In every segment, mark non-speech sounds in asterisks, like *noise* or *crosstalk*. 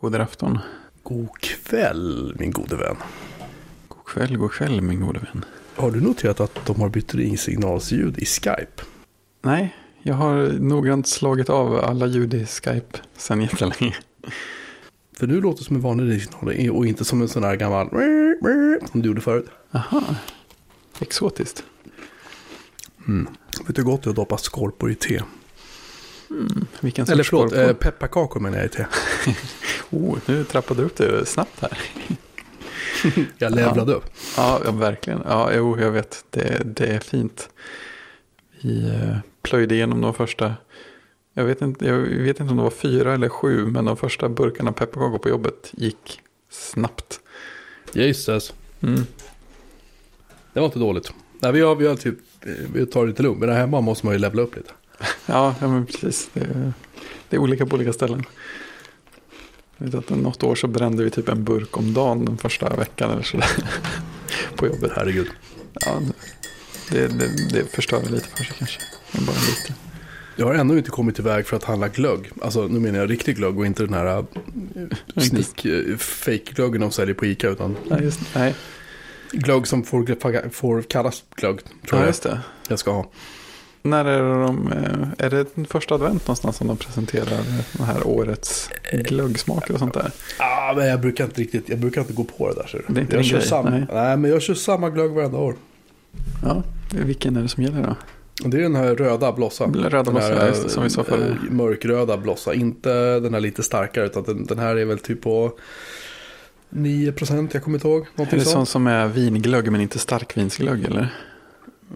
God afton. God kväll min gode vän. God kväll, god kväll min gode vän. Har du noterat att de har bytt ringsignalsljud i Skype? Nej, jag har noggrant slagit av alla ljud i Skype sedan jättelänge. För nu låter det som en vanlig ringsignal och inte som en sån här gammal som du gjorde förut. Aha, exotiskt. Mm. Vet du hur gott det är att doppa skorpor i te? Mm, Eller förlåt, skorpor? eh, pepparkakor menar jag i te. *laughs* Oh, nu trappade du upp det snabbt här. *laughs* Jag levlade upp. Ja, ja verkligen. Ja, jo, jag vet. Det, det är fint. Vi eh, plöjde igenom de första, jag vet, inte, jag vet inte om det var fyra eller sju, men de första burkarna pepparkakor på jobbet gick snabbt. Jesus. Mm. Det var inte dåligt. Nej, vi, har, vi, har typ, eh, vi tar det lite lugnt, men här hemma måste man ju levla upp lite. *laughs* Ja, ja, men precis. Det, är- det är olika på olika ställen. Jag vet att något år så brände vi typ en burk om dagen den första veckan eller sådär. *laughs* på jobbet. Herregud. Ja, det, det, det förstör lite för sig kanske. Men bara lite. Jag har ännu inte kommit iväg för att handla glögg. Alltså nu menar jag riktig glögg och inte den här uh, sneak uh, fake-glöggen de säljer på Ica. Utan Nej, just, nej. glögg som får, får kallas glögg. Tror Ja, jag just det. jag ska ha. När är det de, eh, är det den första advent någonstans som de presenterar det här årets glöggsmaker och sånt där? Ah, men jag brukar inte riktigt, jag brukar inte gå på det där. Så. Det är inte jag kör grej, samma, nej. nej. men jag kör samma glögg varenda år. Ja, vilken är det som gäller då? Det är den här röda blossa. Röda blossa, här, ja, som vi sa förut. eh, Mörkröda blossa. Inte den här lite starkare. Utan den, den här är väl typ på 9% jag kommer inte ihåg. Är det sånt som är vinglögg men inte starkvinsglögg eller?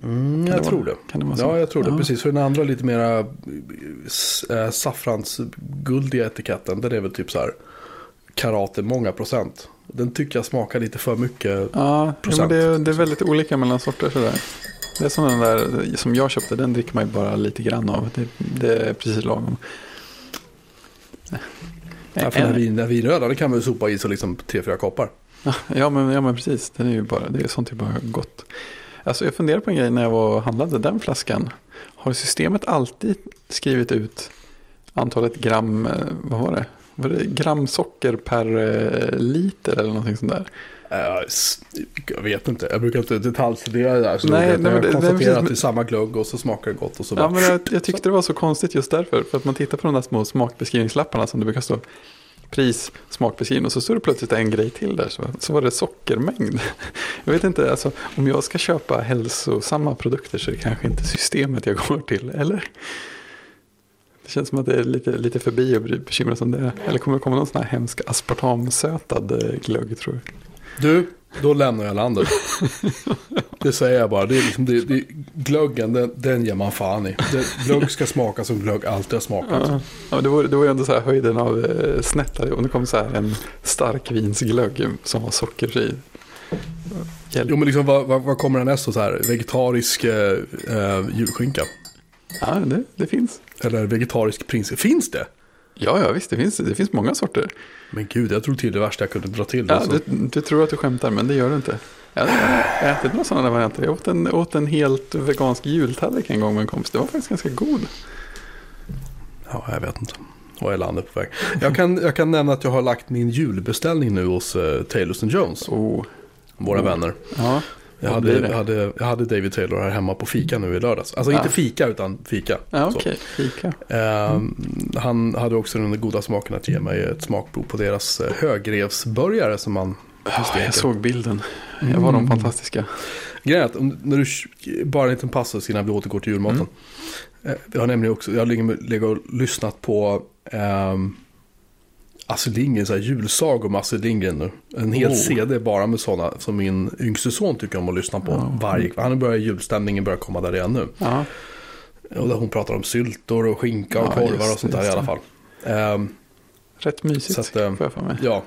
Mm, det jag tror det. Kan det vara? Ja, jag tror det. Ja. Precis. För den andra lite mera äh, saffransguldiga etiketten. Den är väl typ så här karate många procent. Den tycker jag smakar lite för mycket. Ja, ja men procent. det, är- det är väldigt olika mellan sorter sådär. Det är som den där som jag köpte, den dricker man ju bara lite grann av. Det, det är precis lagom. Ja, för den, vin, den vinröda den kan man ju sopa i så liksom tre, fyra koppar. Ja men, ja men precis, den är ju bara, det är sånt är bara gott. Alltså jag funderade på en grej när jag var och handlade den flaskan. Har systemet alltid skrivit ut antalet gram, eh, vad var det? Var det gram socker per eh, liter eller någonting sånt där? S- jag vet inte, jag brukar inte detaljstudera det där. Så Nej, nej, jag konstaterar precis- att det är samma glögg och så smakar det gott och så Ja, bara... men jag, jag tyckte det var så konstigt just därför. För att man tittar på de där små smakbeskrivningslapparna som det brukar stå. Pris, smakbeskrivning och så står det plötsligt en grej till där. Så, så var det sockermängd. *laughs* Jag vet inte, alltså, om jag ska köpa hälsosamma produkter så är det kanske inte systemet jag går till, eller? Det känns som att det är lite, lite förbi att bry- bekymrad om det. Eller kommer det komma någon sån här hemsk aspartamsötad eh, glögg tror jag. Du, då lämnar jag landet. det säger jag bara. Det är liksom, det, det, glöggen, den, den ger man fan i. Det, glögg ska smaka som glögg alltid har smakat. Ja, det, var, det var ju ändå så här höjden av eh, snättare. Och det kom så här en starkvinsglögg som var sockerfri. Hjälp. Jo men liksom vad, vad, vad kommer härnäst då så här? Vegetarisk eh, eh, julskinka? Ja, det, det finns. Eller vegetarisk prins? Finns det? Ja, ja, visst, det finns, det finns många sorter. Men gud, jag tror till det värsta jag kunde dra till. Ja, du, du tror att du skämtar, men det gör du inte. Jag har ätit några sådana varianter. Jag åt en, åt en helt vegansk jultallrik en gång med en kompis. Det var faktiskt ganska god. Ja, jag vet inte. Vad är landet på väg? Jag kan, jag kan nämna att jag har lagt min julbeställning nu hos uh, Taylors Jones. Oh, Våra Mm. vänner. ja, Jag hade, jag, hade, jag hade David Taylor här hemma på fika nu i lördags. Alltså Ja. inte fika utan fika. Så. okej. Fika. Ehm, Han hade också den goda smaken att ge mig ett smakprov på deras eh, högrevsburgare som man steker. jag såg bilden. Jag var de fantastiska. Grejen är att om, när du, bara en liten passus innan vi återgår till julmaten. Mm. Eh, Jag har nämligen också, jag har legat och lyssnat på um, Astrid Lindgren, så här julsagor med Astrid Lindgren nu. En hel Oh. CD bara med sådana som min yngste son tycker om att lyssna på Ja. varje Han börjar julstämningen börjar komma där igen nu. Ja, Och där hon pratar om syltor och skinka och Ja, korvar just och sånt där i alla fall. Ehm, rätt mysigt. Så att, eh, får jag för mig. ja.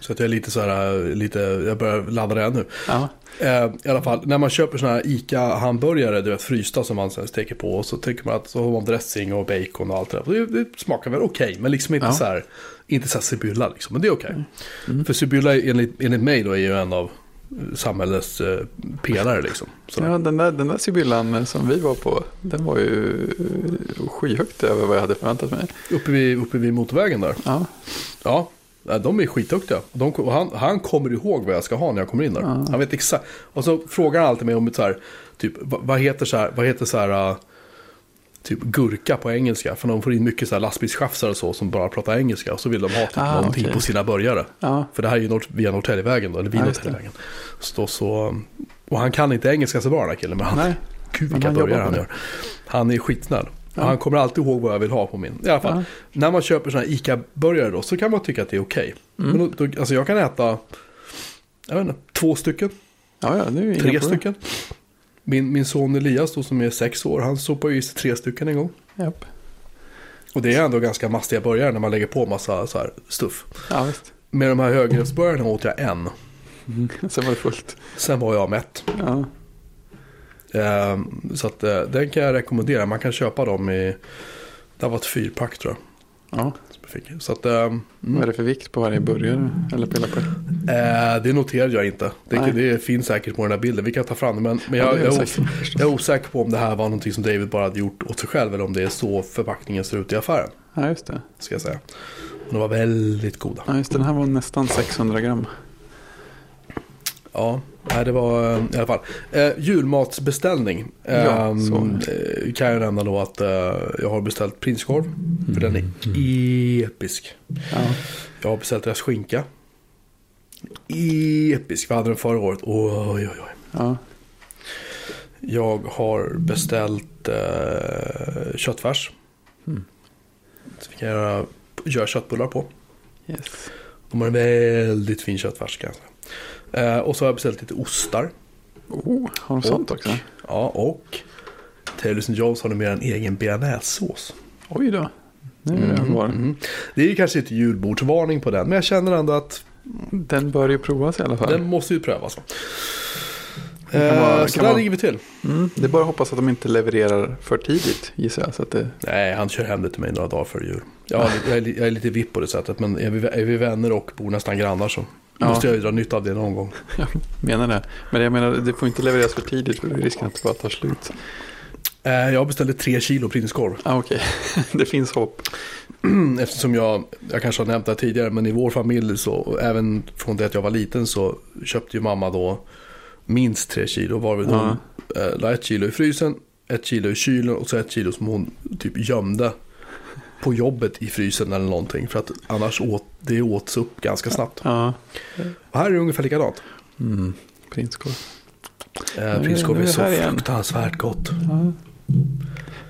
Så att jag är lite så här, lite, jag börjar ladda det nu. Ja, Eh, I alla fall, när man köper sådana här ICA-hamburgare, du vet frysta som man sen steker på. Och så tycker man att så har man dressing och bacon och allt det där. Det, det smakar väl okej, men liksom inte Ja. så här, inte så här Sibylla liksom. Men det är okej. Mm. För Sibylla enligt, enligt mig då är ju en av samhällets eh, pelare liksom. Så. Ja, den där, den där Sibyllan som vi var på, den var ju eh, skyhögt över vad jag hade förväntat mig. Uppe, vid, uppe vid motorvägen där. Ja, ja, de är skitduktiga. De, han, han kommer ihåg vad jag ska ha när jag kommer in där. Ja. Han vet exakt. Och så frågar han alltid mig om så här, typ, vad, heter så här, vad heter så här, uh, typ gurka på engelska. För de får in mycket så här och så som bara pratar engelska. Och så vill de ha typ Ah, någonting okej. på sina burgare. ja, För det här är ju via Norrtäljevägen då, eller vid det. Norrtäljevägen. Så, så, och han kan inte engelska så bra den här killen. Men han, nej. Gud vilka jobbar han gör. Han är skitsnäll. Ja. Han kommer alltid ihåg vad jag vill ha på min. I alla fall, Ja. när man köper sådana här ICA-burgare då så kan man tycka att det är okej. Mm. Men då, då, alltså jag kan äta, jag vet inte, två stycken, Ja, ja, det är tre stycken. Min, min son Elias då som är sex år, han sopar ju i sig tre stycken en gång. Japp. Och det är ändå ganska mastiga burgare när man lägger på massa så här stuff. Ja, visst. Med de här högrevsburgarna åt jag en. Mm. *laughs* Sen var det fullt. Sen var jag mätt. Ja, så att eh, den kan jag rekommendera. Man kan köpa dem i, det var ett fyrpack tror jag. ja. Så att, ehm, Vad mm. är det för vikt på varje burgare? Eller på? Eh, det noterade jag inte. Det, det finns säkert på den här bilden. Vi kan ta fram det. Men, men jag, Ja, det är jag, är säkert. os- jag är osäker på om det här var någonting som David bara hade gjort åt sig själv. Eller om det är så förpackningen ser ut i affären. Ja, just det. Ska jag säga. Men de var väldigt goda. Ja, just det. Den här var nästan 600 gram. Ja, nej, det var eh, i alla fall. Eh, julmatsbeställning. Ja, Ehm, eh, kan jag nämna då att eh, jag har beställt prinskorv. För den är episk. Ja, Jag har beställt deras skinka. Episk. Vi hade den förra året. Oj, oj, oj. ja. Jag har beställt eh, köttfärs. Mm. Så vi kan göra, göra köttbullar på. Yes. De har en väldigt fin köttfärs kan jag säga. Eh, och så har jag beställt lite ostar. Oh, har de sånt också? Ja, och Taylor St. Jones har numera en egen bearnaisesås. Oj då. Nu är det var. Det är ju kanske inte julbordsvarning på den, men jag känner ändå att Den bör ju provas i alla fall. den måste ju prövas. kan Eh, så där vara- ligger vi till. Mm, det är bara att hoppas att de inte levererar för tidigt gissar jag. Så att det, Nej, han kör hem det till mig några dagar före jul. Jag, jag, är, jag är lite vipp på det sättet, men är vi, är vi vänner och bor nästan grannar så Ja. måste jag ju dra nytta av det någon gång. *laughs* jag menar det. Men jag menar, det får inte levereras för tidigt för risken att det bara tar slut. Eh, jag beställde tre kilo prinskorv. Ah, Okej, *laughs* det finns hopp. *clears throat* Eftersom jag, jag kanske har nämnt det tidigare, men i vår familj så, även från det att jag var liten så köpte ju mamma då minst tre kilo. Varvid hon eh, la ett kilo i frysen, ett kilo i kylen och så ett kilo som hon typ gömde på jobbet i frysen eller någonting. För att annars åt det åts upp ganska snabbt. Ja, Och här är det ungefär likadant. mm. prinskorv. Eh, prinskorv är är så här igen. fruktansvärt gott. Ja.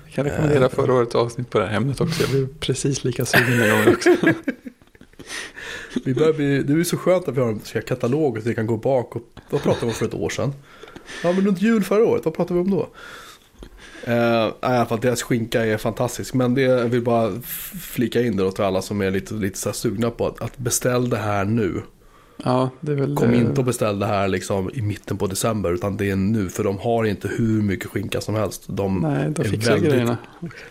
Jag kan rekommendera Eh. förra årets avsnitt på det här ämnet också. Jag blev precis lika sugen den gången också. *laughs* Vi börjar bli, det är så skönt att vi har en katalog och vi kan gå bak och vad pratade vi om för ett år sedan? Ja men runt jul förra året, vad pratade vi om då? Uh, I alla fall deras skinka är fantastisk. Men det, jag vill bara flika in det då till alla som är lite, lite så sugna på att, att beställ det här nu. Ja, det. Kom eh, inte och beställ det här liksom i mitten på december utan det är nu. För de har inte hur mycket skinka som helst. De Nej, de är väldigt, grejerna.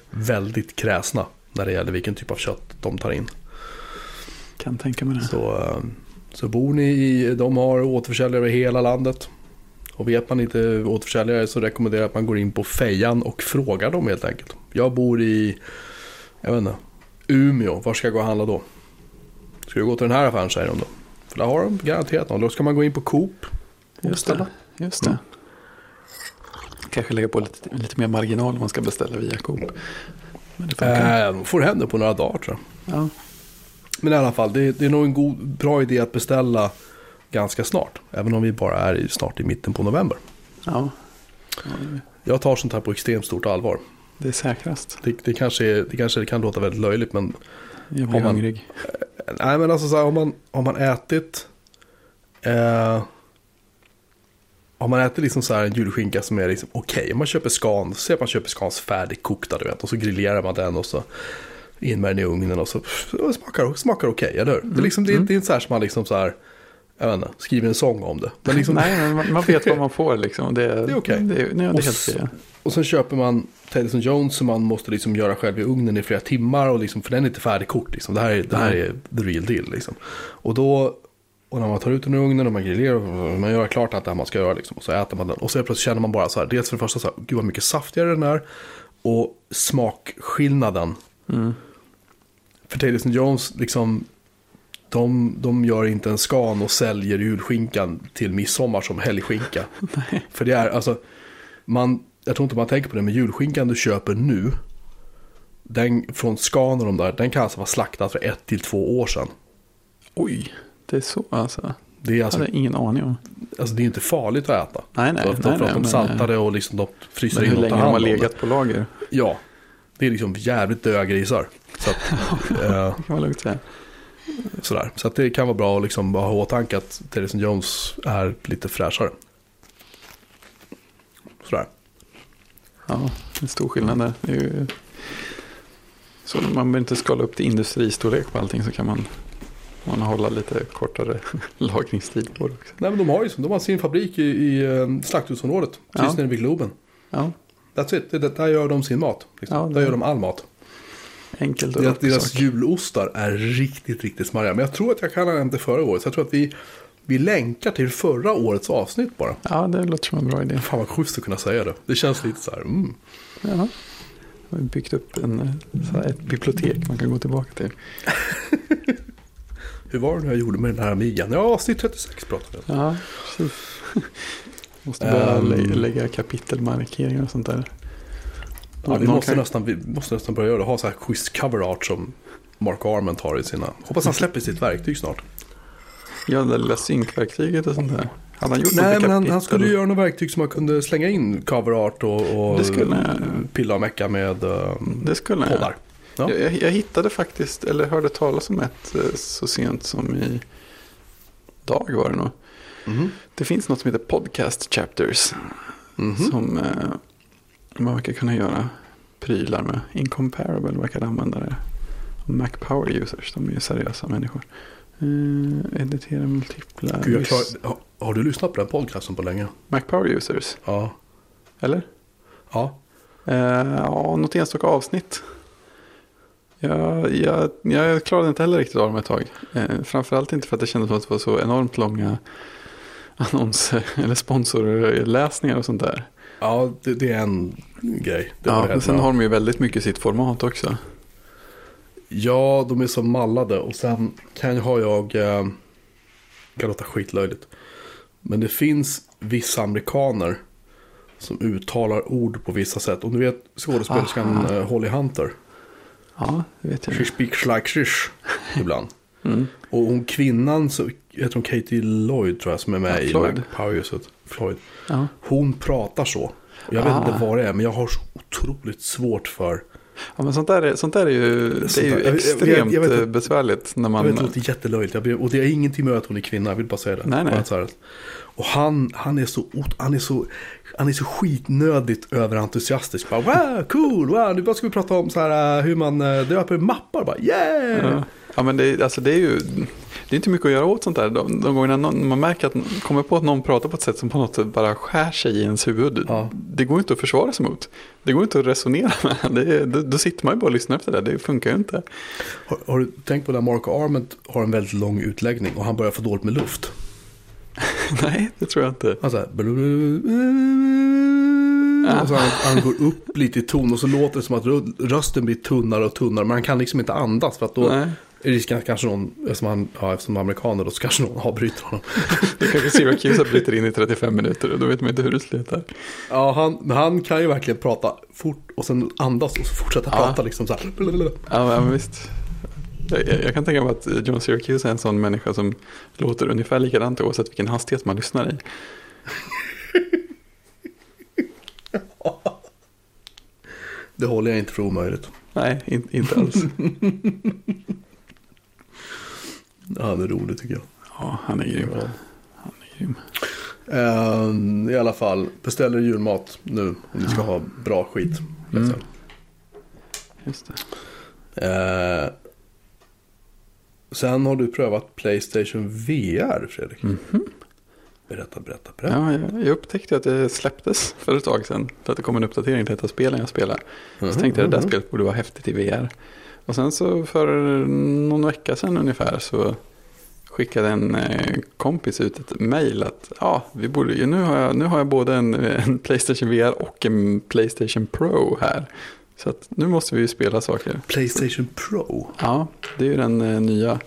väldigt kräsna när det gäller vilken typ av kött de tar in. Kan tänka mig det. Så, eh, så bor ni i, de har återförsäljare över hela landet. Och vet man inte återförsäljare så rekommenderar jag att man går in på Fejan och frågar dem helt enkelt. Jag bor i, jag vet inte, Umeå. Var ska jag gå och handla då? Ska du gå till den här affären säger de då. För där har de garanterat någon. Då ska man gå in på Coop. Just det. Just det. Kanske lägga på lite, lite mer marginal om man ska beställa via Coop. Men det funkar. Äh, får hem det på några dagar tror jag. Ja. Men i alla fall, det, det är nog en god, bra idé att beställa ganska snart. Även om vi bara är snart i mitten på november. ja. Ja, Jag tar sånt här på extremt stort allvar. Det är säkrast. Det, det, kanske, är, det kanske kan låta väldigt löjligt men Jag blir man- hungrig. Nej men alltså så här, har man, har man ätit eh, Har man ätit liksom så här en julskinka som är liksom okej Om man köper skan, säg att man köper skans färdigkokta du vet Och så grillerar man den och så In med den i ugnen och så det smakar, smakar okej, eller hur? Det, är liksom, det, Mm. det är inte så här som man liksom så här Jag vet inte, skriver en sång om det Men *laughs* liksom, Nej, men man, man vet vad man får liksom. Det, *laughs* Det är okej. Det, det är Och helt. Och sen köper man St. Jones som man måste liksom göra själv i ugnen i flera timmar. Och liksom, för den är inte färdigkokt. Liksom. Det, här är, det här är the real deal. Liksom. Och då, Och när man tar ut den ur ugnen och man grillerar, och man gör klart allt det här man ska göra liksom, och så äter man den. Och så plötsligt känner man bara så här, dels för det första så här, gud vad mycket saftigare den är. Och smakskillnaden. Mm. För Taylor Jones, liksom, de, de gör inte en skan och säljer julskinkan till midsommar som helgskinka. *laughs* För det är, alltså, man, jag tror inte man tänker på det, men julskinkan du köper nu, den från Scan och de där, den kan alltså vara slaktad för ett till två år sedan. Oj, det är så alltså. Det är Jag alltså, hade ingen aning om. alltså det är inte farligt att äta. Nej, nej. För, nej, för att de saltar det och liksom de fryser in hur och länge tar de hand har om det. legat på lager. Ja, det är liksom jävligt döda grisar. Så att, *laughs* eh, Det kan man lugnt säga. Sådär. Så att det kan vara bra att liksom bara ha i åtanke att Therese Jones är lite fräschare. Sådär. Ja, en stor skillnad där. Det är ju... Så man behöver inte skala upp till industristorlek på allting så kan man, man hålla lite kortare *laughs* lagringstid på det också. Nej men de har ju de har sin fabrik i, i eh, slakthusområdet. Precis Ja. nere vid Globen. Ja, That's it. Det, det, där gör de sin mat. Liksom. Ja, det- Där gör de all mat. Enkelt och Deras, sak. julostar är riktigt, riktigt smarriga. Men jag tror att jag kan ha nämnt det förra året. Så jag tror att vi, vi länkar till förra årets avsnitt bara. Ja, det låter som en bra idé. Fan vad schysst att kunna säga det. Det känns lite så här. Mm. Ja. Vi har byggt upp en, eh, så här, ett bibliotek man kan gå tillbaka till. *laughs* Hur var det nu jag gjorde med den här Amigan? Ja, avsnitt 36 pratade jag. Ja, precis. *laughs* Måste börja lä- lägga kapitelmarkeringar och sånt där. Ja, vi, måste kan- nästan, vi måste nästan börja göra det. Ha så här schysst cover art som Mark Arment har i sina. Hoppas han släpper sitt verktyg snart. Ja, det lilla synkverktyget och sånt där. Han gjort Nej, men han, han skulle ju göra något verktyg som man kunde slänga in cover art och, och skulle pilla och mecka med um, Det skulle poddar. Ja. Jag, jag, hittade faktiskt, eller hörde talas om ett eh, så sent som i dag var det nog. Mhm. Det finns något som heter podcast chapters. Mhm. Som eh, man verkar kunna göra prylar med. Incomparable verkar använda det. Mac Power Users, de är ju seriösa människor. Eh, editera multipla. Gud, klar, har, har du lyssnat på den podcasten på länge? Mac Power Users, Ja. eller? Ja. Eh, ja, något enstaka avsnitt. Jag, jag, jag klarade inte heller riktigt av dem ett tag. Eh, framförallt inte för att det kändes som att det var så enormt långa annonser eller sponsorläsningar och sånt där. Ja, det, det är en grej. Det Ja, men sen har de ju väldigt mycket sitt format också. Ja, de är så mallade och sen kan har jag, eh, kan låta skitlöjligt. Men det finns vissa amerikaner som uttalar ord på vissa sätt. Och du vet skådespelerskan eh, Holly Hunter. Ja, det vet jag. She speaks like shish *laughs* ibland. Mm. Och hon kvinnan, så heter hon Katie Lloyd tror jag, som är med Ja, i Floyd. Floyd. Ja. Hon pratar så. Jag vet Ah. inte vad det är, men jag har så otroligt svårt för... ja, men sånt där, är, sånt där är ju, det är ju där- jag- jag- extremt jag vet eh, besvärligt när Jag man... vet, det låter jättelöjligt. Jag ber, och det är ingenting med att hon är kvinna, jag vill bara säga det. Nej, nej. Och han, han, är så, han, är så, han är så skitnödigt överentusiastisk. Bara, wow, cool, wow, nu bara ska vi prata om så här, uh, hur man uh, döper mappar. Bara, yeah! Ja. ja, men det, alltså, det är ju det är inte mycket att göra åt sånt där. De, de gångerna någon, man märker att kommer på att någon pratar på ett sätt som på något sätt bara skär sig i ens huvud. Ja. Det går inte att försvara sig mot. Det går inte att resonera *laughs* med. Det, då, då sitter man ju bara och lyssnar efter det. Det funkar ju inte. Har, har du tänkt på när Mark Arment har en väldigt lång utläggning och han börjar få dåligt med luft? *laughs* Nej, det tror jag inte. Han så här, och så han, han går upp lite i ton och så låter det som att rö- rösten blir tunnare och tunnare. Men han kan liksom inte andas för att då Nej. Risken att kanske någon, eftersom han, ja, eftersom han är amerikaner då, så kanske någon avbryter honom. Då kanske Syracuse bryter in i 35 minuter och då vet man inte hur det slutar. Ja, han, han kan ju verkligen prata fort och sen andas och så fortsätta Ja. prata liksom så här. Ja, men visst. Jag, jag, jag kan tänka mig att John Syracuse är en sån människa som låter ungefär likadant oavsett vilken hastighet man lyssnar i. *laughs* Det håller jag inte för omöjligt. Nej, in, inte alls. *laughs* Ja, han är rolig tycker jag. Ja, han är grym. Han är grym. Ehm, I alla fall, beställer julmat nu om ni ska ha bra skit. Mm. Just det. Eh, sen har du prövat Playstation VR, Fredrik. Mhm. Berätta, berätta, berätta. Ja, jag, jag upptäckte att det släpptes för ett tag sedan. För att det kom en uppdatering till ett av spelen jag spelar. Så Mhm, tänkte jag det där mhm. spelet borde vara häftigt i VR. Och sen så för någon vecka sedan ungefär så skickade en eh, kompis ut ett mail att ja, vi borde, ju- nu, har jag, nu har jag både en, *laughs* en Playstation VR och en Playstation Pro här. Så att nu måste vi ju spela saker. Playstation Pro. Ja, det är ju den eh, nya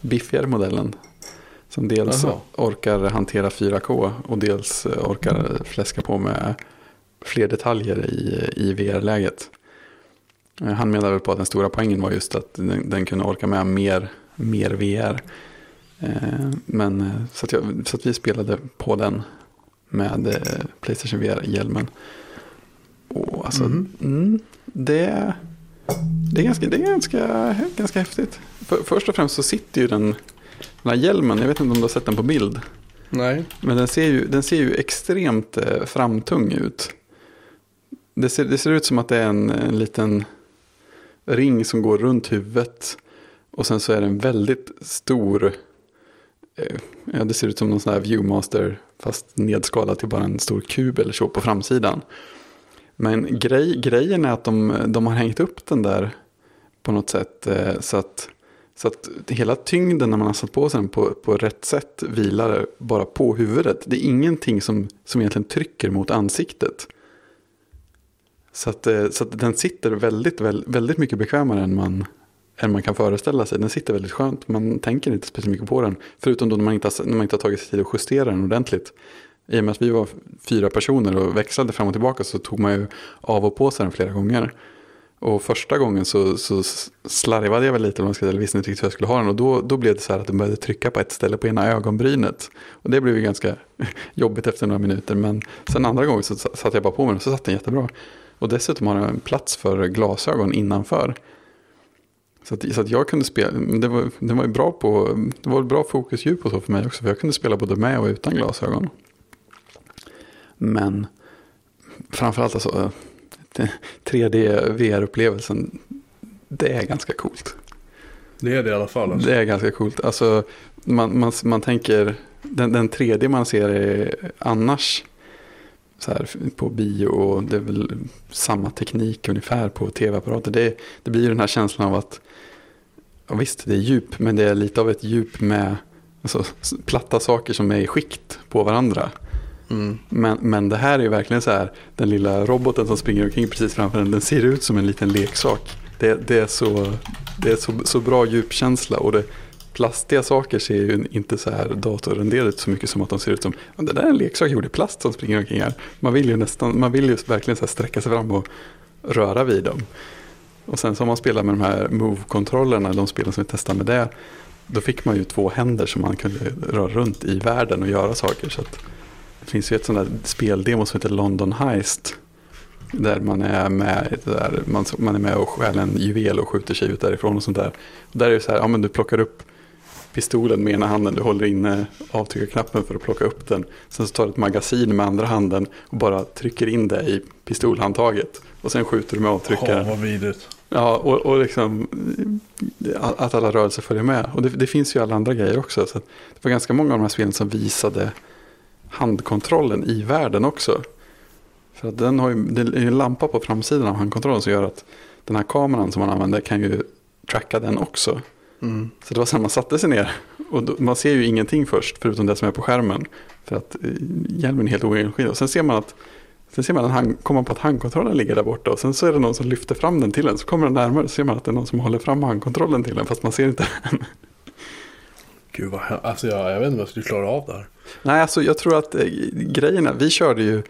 biffigare modellen. Som dels Jaha. orkar hantera 4K och dels eh, orkar fläska på med fler detaljer i, i VR-läget. Eh, Han menar väl på att den stora poängen var just att den, den kunde orka med mer, mer VR. Eh, Men eh, så att, jag, så att vi spelade på den med eh, Playstation VR-hjälmen. Och alltså, Mhm. mm, det, det är ganska, det är ganska, ganska häftigt. För, först och främst så sitter ju den, den här hjälmen, jag vet inte om du har sett den på bild. Nej. Men den ser ju, den ser ju extremt eh, framtung ut. Det ser, det ser ut som att det är en, en liten ring som går runt huvudet. Och sen så är den väldigt stor. Eh, ja, det ser ut som någon sån här Viewmaster fast nedskalad till bara en stor kub eller så på framsidan. Men grej, grejen är att de, de har hängt upp den där på något sätt. Eh, så att så att hela tyngden när man har satt på sig den på, på rätt sätt vilar bara på huvudet. Det är ingenting som, som egentligen trycker mot ansiktet. Så att, eh, så att den sitter väldigt, väldigt, väldigt mycket bekvämare än man, än man kan föreställa sig. Den sitter väldigt skönt, man tänker inte speciellt mycket på den. Förutom då när man inte har, när man inte har tagit sig tid att justera den ordentligt. I och med att vi var fyra personer och växlade fram och tillbaka så tog man ju av och på sig den flera gånger. Och första gången så, så slarvade jag väl lite, om man ska säga, eller visste inte riktigt hur jag skulle ha den. Och då, då blev det så här att den började trycka på ett ställe på ena ögonbrynet. Och det blev ju ganska *laughs* jobbigt efter några minuter. Men sen andra gången så satte jag bara på mig den och så satt den jättebra. Och dessutom har den en plats för glasögon innanför. Så att, så att jag kunde spela, det var, det var ju bra på, det var bra fokusdjup och så för mig också. För jag kunde spela både med och utan glasögon. Men framförallt alltså 3D VR-upplevelsen, det är ganska coolt. Det är det i alla fall. Alltså. Det är ganska coolt. Alltså, man, man, man tänker, den, den 3D man ser är annars så här, på bio och det är väl samma teknik ungefär på tv-apparater. Det, det blir ju den här känslan av att, ja, visst det är djup, men det är lite av ett djup med alltså, platta saker som är i skikt på varandra. Mm. Men, men det här är ju verkligen så här, den lilla roboten som springer omkring precis framför den, den ser ut som en liten leksak. Det, det är, så, det är så, så bra djupkänsla och det, plastiga saker ser ju inte så här datorrenderade ut så mycket som att de ser ut som, det där är en leksak gjord i plast som springer omkring här. Man vill ju nästan, man vill ju verkligen så här sträcka sig fram och röra vid dem. Och sen så man spelar med de här Move-kontrollerna, de spelen som vi testade med det, då fick man ju två händer som man kunde röra runt i världen och göra saker. Så att det finns ju ett sånt där speldemo som heter London Heist. Där man är med, där man, man är med och stjäl en juvel och skjuter sig ut därifrån och sånt där. Där är det så här, ja men du plockar upp pistolen med ena handen, du håller inne avtryckarknappen för att plocka upp den. Sen så tar du ett magasin med andra handen och bara trycker in det i pistolhandtaget. Och sen skjuter du med avtryckaren. Ja, vad vidrigt. Ja, och, och liksom att alla rörelser följer med. Och det, det finns ju alla andra grejer också. Så det var ganska många av de här spelen som visade handkontrollen i världen också. För att den har ju, det är ju en lampa på framsidan av handkontrollen som gör att den här kameran som man använder kan ju tracka den också. Mm. Så det var så här, man satte sig ner och då, man ser ju ingenting först förutom det som är på skärmen. För att eh, hjälmen är helt oenskild. Och sen ser man att Sen ser man att han kommer på att handkontrollen ligger där borta och sen så är det någon som lyfter fram den till en. Så kommer den närmare och ser man att det är någon som håller fram handkontrollen till en fast man ser inte den. *laughs* Gud vad alltså jag, jag vet inte om jag skulle klara av det här. Nej, alltså jag tror att eh, grejerna, vi körde ju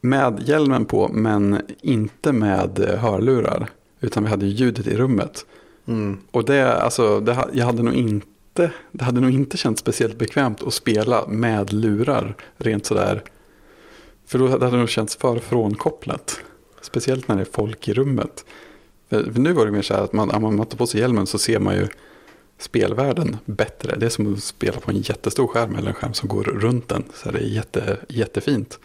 med hjälmen på men inte med eh, hörlurar. Utan vi hade ju ljudet i rummet. Mm. Och det, alltså, det, jag hade nog inte, det hade nog inte känts speciellt bekvämt att spela med lurar rent sådär. För då hade det nog känts för frånkopplat. Speciellt när det är folk i rummet. För, för nu var det mer så här att man, om man tar på sig hjälmen så ser man ju spelvärlden bättre. Det är som att spela på en jättestor skärm eller en skärm som går runt den. Så det är jätte, jättefint.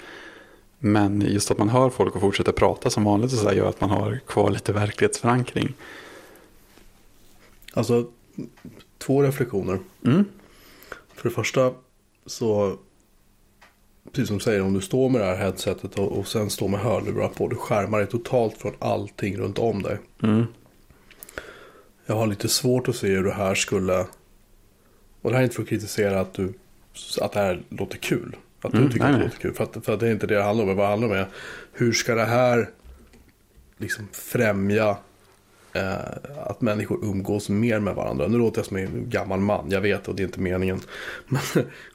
Men just att man hör folk och fortsätter prata som vanligt och så gör att man har kvar lite verklighetsförankring. Alltså, två reflektioner. Mm. För det första så, precis som du säger, om du står med det här headsetet och, och sen står med hörlurar på, du skärmar dig totalt från allting runt om dig. Mm. Jag har lite svårt att se hur det här skulle Och det här är inte för att kritisera att, du, att det här låter kul. Att du Mm, tycker nej, att det nej. låter kul. För, att, för att det är inte det det handlar om. Vad det handlar om är hur ska det här liksom främja att människor umgås mer med varandra. Nu låter jag som en gammal man, jag vet och det är inte meningen. *laughs* Men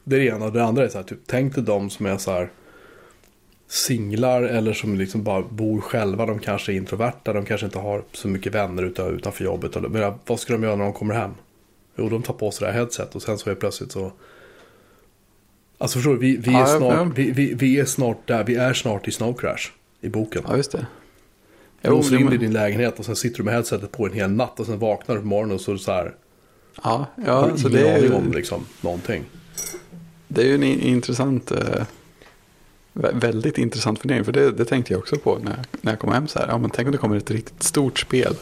det är det ena och det andra är så här, typ, tänk dig de som är så här singlar eller som liksom bara bor själva. De kanske är introverta, de kanske inte har så mycket vänner utan, utanför jobbet. Eller, men vad ska de göra när de kommer hem? Jo, de tar på sig det här headset och sen så är plötsligt så... Alltså förstår du, vi, vi, är, snart, vi, vi, vi är snart där, vi är snart i Snow Crash i boken. Ja, just det. Jo, låser in dig i din lägenhet och sen sitter du med headsetet på en hel natt och sen vaknar du på morgonen och så är det så här. Ja, har ja du så ingen det är, aning om ju, liksom någonting. det är ju en in- intressant, eh, vä- väldigt intressant fundering. För det, det tänkte jag också på när, jag- när jag kom hem så här. Ja, men tänk om det kommer ett riktigt stort spel.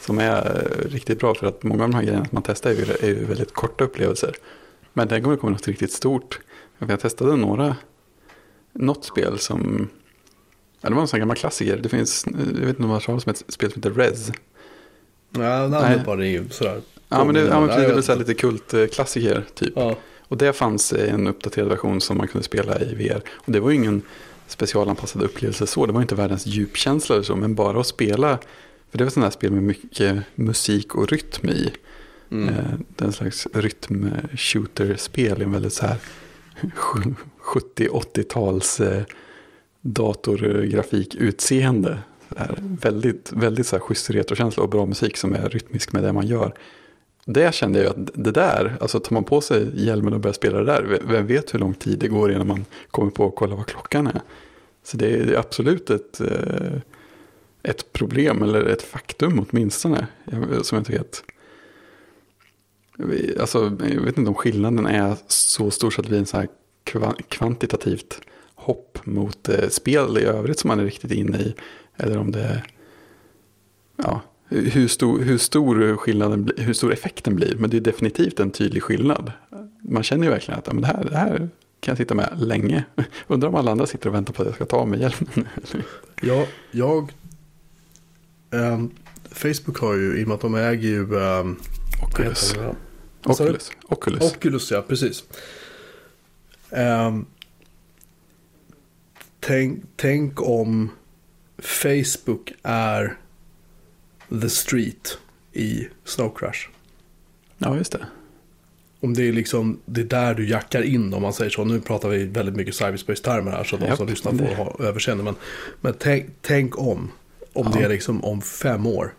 Som är eh, riktigt bra för att många av de här grejerna som man testar är ju, är ju väldigt korta upplevelser. Men tänk om det kommer något riktigt stort. Jag testade några, något spel som, ja, det var en sån gammal klassiker. Det finns, jag vet inte om du har om ett spel som heter Rez. Ja, Nej. namnet bara är ju sådär. Ja men det, ja, men precis, det är väl lite kultklassiker typ. Ja. Och det fanns en uppdaterad version som man kunde spela i VR. Och det var ju ingen specialanpassad upplevelse så. Det var inte världens djupkänsla eller så. Men bara att spela. För det var sådana här spel med mycket musik och rytm i. Mm. Eh, en slags rytm-shooter-spel i en väldigt så här 70-80-tals eh, datorgrafik-utseende. Väldigt, väldigt så här schysst retrokänsla och bra musik som är rytmisk med det man gör. Det kände jag att det där, alltså tar man på sig hjälmen och börjar spela det där, vem vet hur lång tid det går innan man kommer på att kolla vad klockan är. Så det är absolut ett, eh, ett problem eller ett faktum åtminstone. Jag- Som jag inte vet. Alltså, jag vet inte om skillnaden är så stor så att det blir en så här kvantitativt hopp mot eh, spel i övrigt som man är riktigt inne i. Eller om det ja, hur stor, hur stor skillnaden hur stor effekten blir. Men det är definitivt en tydlig skillnad. Man känner ju verkligen att ja, men det, här, det här kan jag sitta med länge. *laughs* Undrar om alla andra sitter och väntar på att jag ska ta mig hjälmen. Ja, jag... ehm, Facebook har ju, i och med att de äger ju... Um, Oculus. Oculus. Oculus. Oculus, ja, precis. Ehm, tänk, tänk om Facebook är the street i Snow Crash. Ja, just det. Om det är liksom, det är där du jackar in om man säger så. Nu pratar vi väldigt mycket cyberspace-termer här så de Japp, som lyssnar får ha överseende. Men, men tänk, tänk om, om Ja. det är liksom om fem år.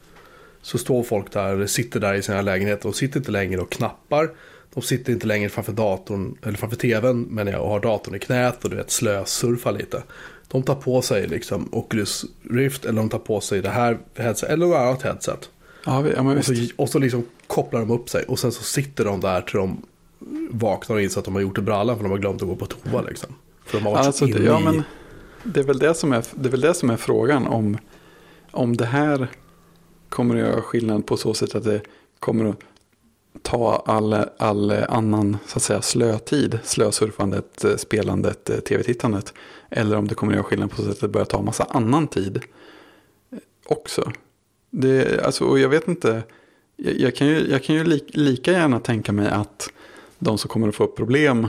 Så står folk där, eller sitter där i sina lägenheter och sitter inte längre och knappar. De sitter inte längre framför datorn, eller framför tvn, men jag har datorn i knät och du vet slösurfar lite. De tar på sig liksom Oculus Rift eller de tar på sig det här headset eller något annat headset. Ja, ja Och så, och så liksom kopplar de upp sig och sen så sitter de där till de vaknar och inser att de har gjort det brallan för de har glömt att gå på toa liksom. För de har varit Alltså, inne ja, i... men det är, väl det, som är, det är väl det som är frågan om, om det här kommer att göra skillnad på så sätt att det kommer att ta all, all annan så att säga, slötid, slösurfandet, eh, spelandet, eh, tv-tittandet. Eller om det kommer att göra skillnad på så sätt att det börjar ta massa annan tid eh, också. Det, alltså, och jag vet inte, jag, jag kan ju, jag kan ju li, lika gärna tänka mig att de som kommer att få problem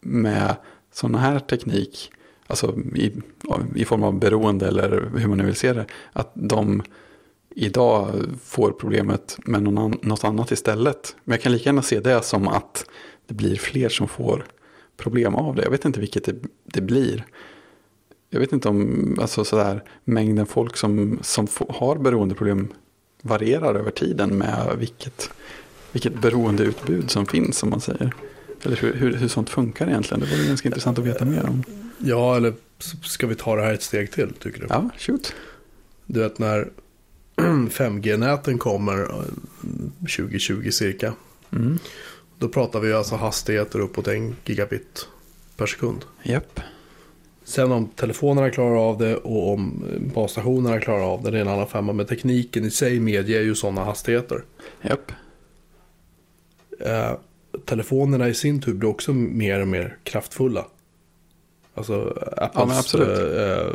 med sådana här teknik, alltså i, i form av beroende eller hur man nu vill se det, att de idag får problemet med någon något annat istället. Men jag kan lika gärna se det som att det blir fler som får problem av det. Jag vet inte vilket det, det blir. Jag vet inte om alltså sådär, mängden folk som, som har beroendeproblem varierar över tiden med vilket, vilket beroendeutbud som finns, som man säger. Eller hur, hur, hur sånt funkar egentligen. Det vore ganska intressant att veta mer om. Ja, eller ska vi ta det här ett steg till tycker du? Ja, shoot. Du vet när *clears throat* 5G-näten kommer eh, 2020 cirka. Mm. Då pratar vi alltså hastigheter uppåt en gigabit per sekund. Japp. Sen om telefonerna klarar av det och om eh, basstationerna klarar av det, det är en annan femma. Men tekniken i sig medger ju sådana hastigheter. Japp. Eh, telefonerna i sin tur blir också mer och mer kraftfulla. Alltså Ja, men Apples eh, eh,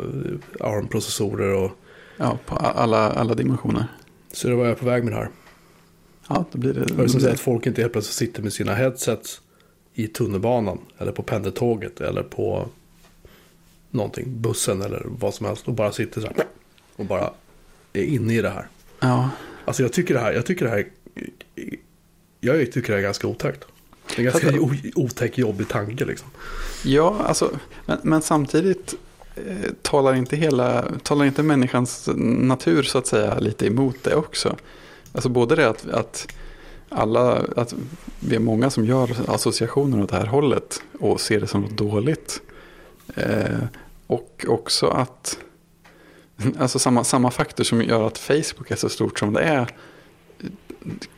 ARM-processorer och Ja, på alla, alla dimensioner. så det var jag på väg med det här. Ja, då blir det... Och det är som säger att folk inte helt plötsligt sitter med sina headsets i tunnelbanan eller på pendeltåget eller på någonting, bussen eller vad som helst och bara sitter så här och bara är inne i det här. Ja, Alltså jag tycker det här, jag tycker det här, jag tycker det här är ganska otäckt. Det är en ganska otäck, jobbig tanke liksom. ja alltså, men, men samtidigt Eh, talar, inte hela, talar inte människans natur så att säga lite emot det också. Alltså både det att, att alla, att vi är många som gör associationer åt det här hållet och ser det som något dåligt. Eh, och också att, *laughs* alltså samma, samma faktor som gör att Facebook är så stort som det är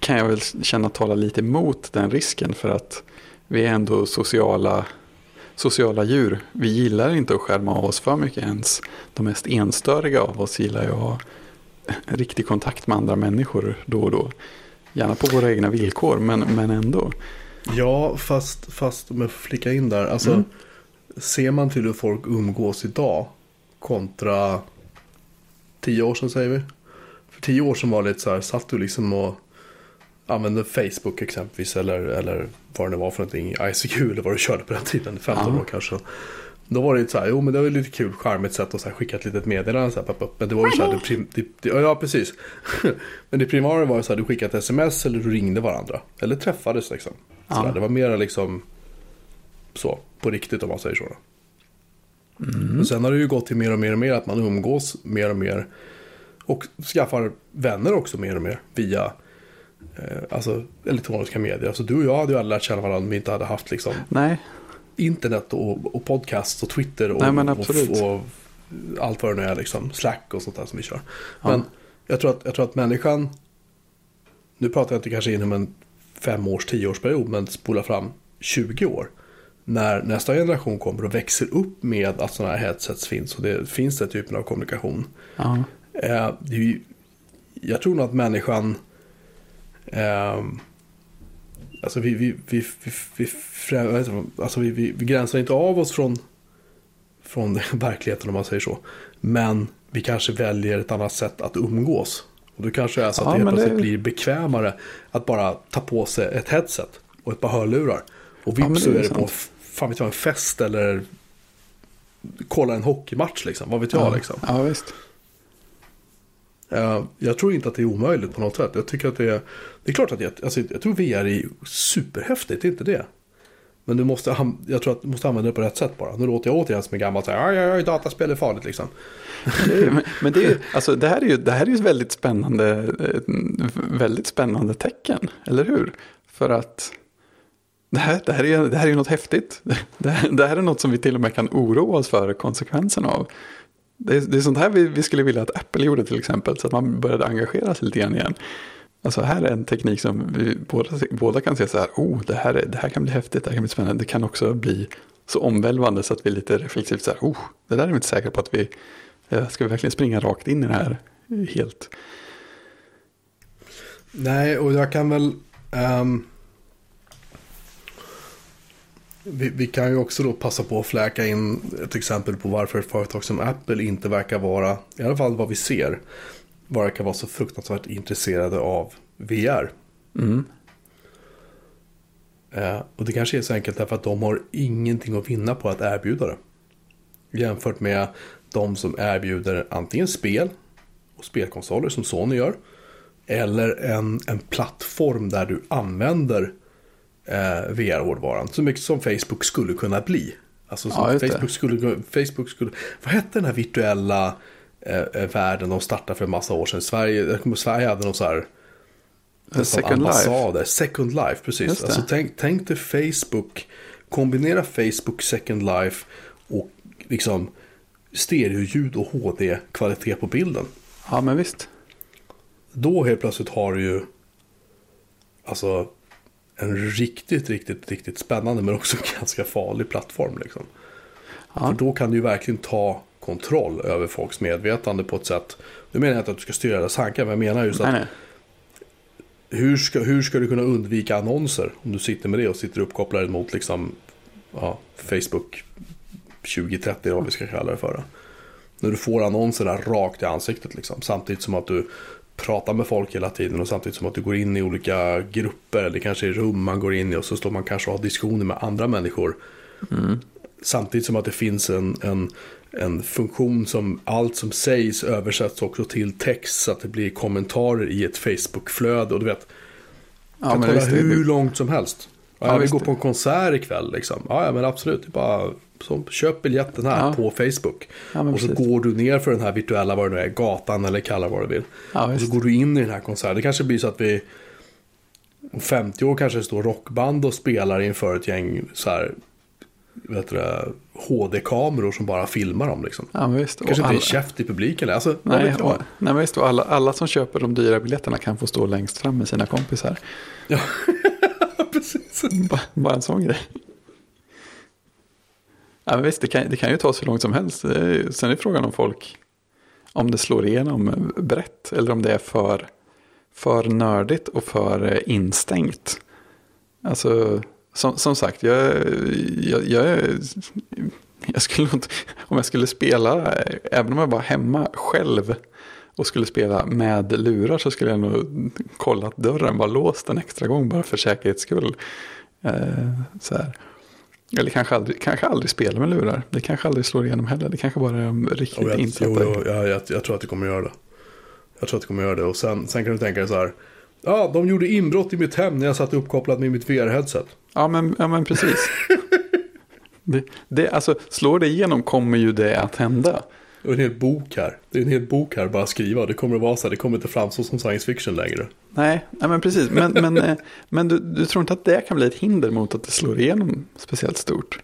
kan jag väl känna tala lite emot den risken för att vi är ändå sociala, sociala djur. Vi gillar inte att skärma av oss för mycket ens. De mest enstöriga av oss gillar ju att ha *laughs* riktig kontakt med andra människor då och då. Gärna på våra egna villkor, men, men ändå. Ja, fast, fast om jag får flicka in där. Alltså, Mm. Ser man till hur folk umgås idag kontra tio år sedan säger vi. För tio år sedan var det lite så här, satt du liksom och använde Facebook exempelvis eller, eller vad det nu var för någonting, ICQ eller vad du körde på den tiden, 15 Ja. år kanske. Då var det lite så här, jo men det var ju lite kul, charmigt sätt att så här, skicka ett litet meddelande så här, pop. Men det var ju så här, det prim, det, det, ja precis. *laughs* men det primära var ju så här, du skickade ett sms eller du ringde varandra. Eller träffades liksom. Ja. Så där, det var mera liksom så, på riktigt om man säger så. Då. Men sen har det ju gått till mer och mer och mer att man umgås mer och mer. Och skaffar vänner också mer och mer via alltså, elektroniska medier. Alltså du och jag hade ju aldrig lärt känna varandra om vi inte hade haft liksom, Nej, internet och, och podcast och Twitter och, Nej, och, och allt vad det nu är, liksom, Slack och sånt där som vi kör. Ja. Men jag tror, att, jag tror att människan, nu pratar jag inte kanske inom en fem års, tio års period, men spola fram 20 år. När nästa generation kommer och växer upp med att sådana här headsets finns och det finns den typen av kommunikation. ja. Eh, det är ju, jag tror nog att människan eh, Alltså vi, vi, vi, vi, vi, frä- vad heter det? alltså vi, vi, vi gränsar inte av oss från Från *laughs* verkligheten om man säger så Men vi kanske väljer ett annat sätt att umgås Och då kanske det är så att Ja, det helt men det- plötsligt blir bekvämare Att bara ta på sig ett headset Och ett par hörlurar Och Ja, vips det så är det på fan vet jag, en fest eller Kolla en hockeymatch liksom, vad vet jag ja. liksom ja, visst. Eh, jag tror inte att det är omöjligt på något sätt. Jag tycker att det är... Det är klart att jag, alltså, jag tror VR är superhäftigt, det är inte det. Men du måste, jag tror att du måste använda det på rätt sätt bara. Nu låter jag återigen som en gammal så här, "Aj, aj, aj, dataspel är farligt liksom. men, men det, är, ju- alltså, det, här är ju, det här är ju ett väldigt spännande, ett väldigt spännande tecken, eller hur? För att det här, det här, är, det här är ju något häftigt. Det här, det här är något som vi till och med kan oroa oss för konsekvenserna av. Det är, det är sånt här vi, vi skulle vilja att Apple gjorde till exempel, så att man började engagera sig lite grann igen. Alltså här är en teknik som vi båda, båda kan se så här, oh, det här, är, det här kan bli häftigt, det här kan bli spännande. Det kan också bli så omvälvande så att vi lite reflexivt så här, oh, det där är vi inte säkra på att vi, eh, ska vi verkligen springa rakt in i det här helt? Nej, och jag kan väl... um, vi, vi kan ju också då passa på att fläka in ett exempel på varför ett företag som Apple inte verkar vara, i alla fall vad vi ser, verkar vara så fruktansvärt intresserade av VR. Mm. Eh, och det kanske är så enkelt därför att de har ingenting att vinna på att erbjuda det. Jämfört med de som erbjuder antingen spel och spelkonsoler som Sony gör. Eller en, en plattform där du använder eh, VR-hårdvaran. Så mycket som Facebook skulle kunna bli. Alltså Ja. Facebook, skulle, Facebook skulle... Vad hette den här virtuella eh, eh, världen de startade för en massa år sedan? Sverige, Sverige hade någon så här... nästan Second Life. ambassader. Second Life, precis. Alltså, tänk, tänk dig Facebook, kombinera Facebook Second Life och liksom stereoljud och HD-kvalitet på bilden. Ja, men visst. Då helt plötsligt har du ju alltså en riktigt, riktigt, riktigt spännande men också *laughs* ganska farlig plattform. Liksom. Ja. För då kan du ju verkligen ta kontroll över folks medvetande på ett sätt. Nu menar jag inte att du ska styra deras tankar, men jag menar just att nej. hur ska, hur ska du kunna undvika annonser om du sitter med det och sitter uppkopplad mot liksom, ja, Facebook 2030 eller vad vi ska kalla det för. När du får annonserna rakt i ansiktet liksom, samtidigt som att du prata med folk hela tiden och samtidigt som att du går in i olika grupper eller kanske i rum man går in i och så står man kanske och har diskussioner med andra människor. Mm. Samtidigt som att det finns en, en, en funktion som allt som sägs översätts också till text så att det blir kommentarer i ett Facebook-flöde och du vet. Ja, kan men kolla visst, det- hur långt som helst. Ja, Ja, jag vill visst. gå på en konsert ikväll liksom. Ja, ja men absolut. Det bara så, köp biljetten här Ja. på Facebook. Ja, och så precis. går du ner för den här virtuella, vad det nu är, gatan eller kalla vad du vill. Ja, och så går du in i den här konserten. Det kanske blir så att vi om 50 år kanske står rockband och spelar inför ett gäng så här, HD-kameror som bara filmar dem liksom. Ja, visst. Kanske inte alla- är käft i publiken. Alltså, Nej, och, nej men visst, och alla, alla som köper de dyra biljetterna kan få stå längst fram med sina kompisar. Ja, *laughs* precis. Bara, bara en sån grej. Ja, men visst, det kan, det kan ju ta så långt som helst. Är, sen är frågan om folk, om det slår igenom brett eller om det är för, för nördigt och för eh, instängt. Alltså, som, som sagt, jag, jag, jag, jag skulle inte, om jag skulle spela, även om jag var hemma själv och skulle spela med lurar så skulle jag nog kolla att dörren var låst en extra gång bara för säkerhets skull. Eh, så här. Eller kanske aldrig, kanske aldrig spela med lurar. Det kanske aldrig slår igenom heller. Det kanske bara är de riktigt Jo, jag, insatta. jo, jo, jag, jag, jag tror att det kommer göra det. Jag tror att det kommer göra det. Och sen, sen kan du tänka dig så här. Ja, de gjorde inbrott i mitt hem när jag satt uppkopplad med mitt VR-headset. Ja, men, ja, men precis. *laughs* det, det, alltså, slår det igenom kommer ju det att hända. Och en hel bok här. Det är en hel bok här bara skriva. Det kommer att vara så här. Det kommer inte framstå som science fiction längre. Nej, nej men precis. Men, men, eh, men du, du tror inte att det kan bli ett hinder mot att det slår igenom speciellt stort?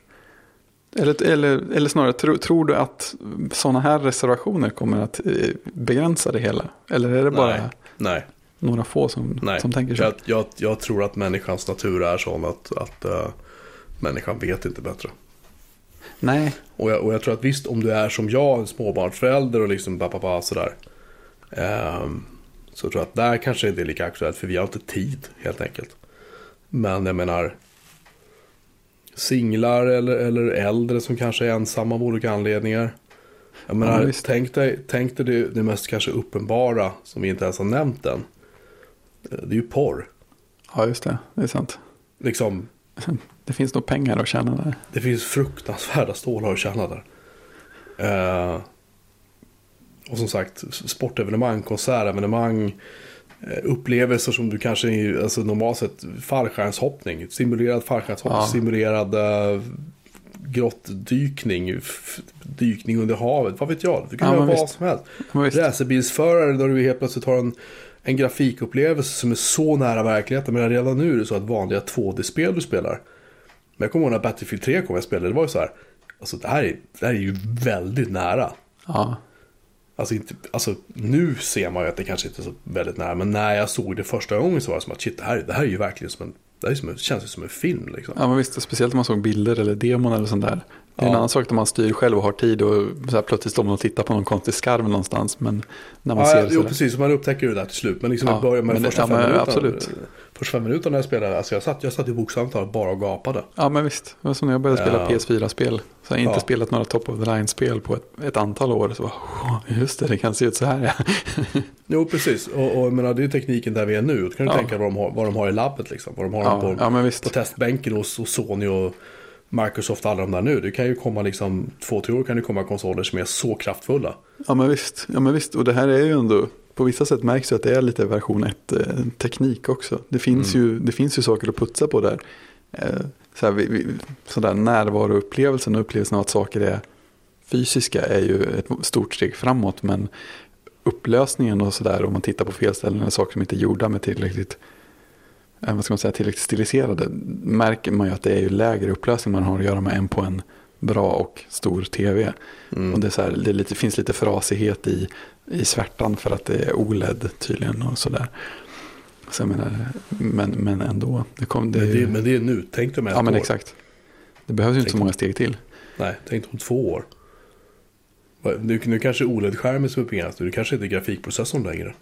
Eller, eller, eller snarare, tro, tror du att sådana här reservationer kommer att eh, begränsa det hela? Eller är det bara Nej. Nej. några få som, Nej. som tänker så? Jag, jag, jag tror att människans natur är sån att, att uh, människan vet inte bättre. Nej, Och jag, och jag tror att visst om du är som jag, en småbarnsförälder och liksom ba, ba, ba, sådär. ehm, så tror jag att där kanske det är lika aktuellt för vi har inte tid helt enkelt. Men jag menar singlar eller, eller äldre som kanske är ensamma av olika anledningar. Jag menar, Ja, tänk dig, tänk dig det, det mest kanske uppenbara som vi inte ens har nämnt än. Eh, Det är ju porr. ja just det, det är sant. Liksom, *laughs* Det finns nog pengar att tjäna där. Det finns fruktansvärda stålar att tjäna där. Eh, och som sagt, sportevenemang, konsertevenemang, eh, upplevelser som du kanske, alltså normalt sett, fallskärmshoppning, simulerad fallskärmshoppning, Ja. simulerad eh, grottdykning, dykning under havet, vad vet jag, det kan Ja, vara vad visst. som helst. Visst, Racerbilsförare där du helt plötsligt har en, en grafikupplevelse som är så nära verkligheten. Men redan nu är det så att vanliga 2D-spel du spelar. Men jag kommer ihåg när Battlefield 3 kom jag spelade, det var ju så här. Alltså det här är, det här är ju väldigt nära. ja. Alltså, inte, alltså nu ser man ju att det kanske inte är så väldigt nära. Men när jag såg det första gången så var det som att shit, det här, det här är ju verkligen som en, det här är som en, känns ju som en film liksom. ja, men visst, speciellt om man såg bilder eller demon eller sånt där. Det är en Ja. annan sak när man styr själv och har tid och så här, plötsligt står man och tittar på någon konstig skarv någonstans. Men när man Ja, ser ja, det jo, precis. Man upptäcker det där till slut. Men liksom Ja, i början med men första ja, men minuterna. absolut. Första fem minuterna när jag spelade, alltså jag satt, jag satt bokstavligt talat bara och gapade. Ja men visst, det var som när jag började spela Ja. PS4-spel. Så jag har inte Ja. spelat några top of the line-spel på ett, ett antal år. Så bara, "Åh, just det, det kan se ut så här ja. *laughs* Jo, precis. Och, och jag menar, det är tekniken där vi är nu. Då kan du Ja. tänka vad de, har, vad de har i labbet liksom. Vad de har Ja, på, på testbänken hos, hos Sony och Microsoft och alla de där nu. Det kan ju komma liksom, två, tre år kan det komma konsoler som är så kraftfulla. Ja men visst, ja, men visst. Och det här är ju ändå, på vissa sätt märks ju att det är lite version 1 eh, också. Det finns, Mm. ju, det finns ju saker att putsa på där. Eh, så här, vi, vi, sådär närvaroupplevelsen och upplevelsen av att saker är fysiska är ju ett stort steg framåt. Men upplösningen och sådär om man tittar på fel ställen eller saker som inte är gjorda med tillräckligt eh, vad ska man säga, tillräckligt stiliserade märker man ju att det är ju lägre upplösning man har att göra med än på en bra och stor tv. Mm. Och det, är så här, det lite, finns lite frasighet i, i svärtan för att det är OLED tydligen och sådär. Så jag menar, men, men ändå. Det kom, det men, det, men det är nu. Tänk dig om ett ja men år. exakt. Det behövs ju inte så många steg till. Nej, tänk om två år. Nu, nu kanske OLED-skärmen som är uppingat. Det kanske inte är grafikprocessorn längre.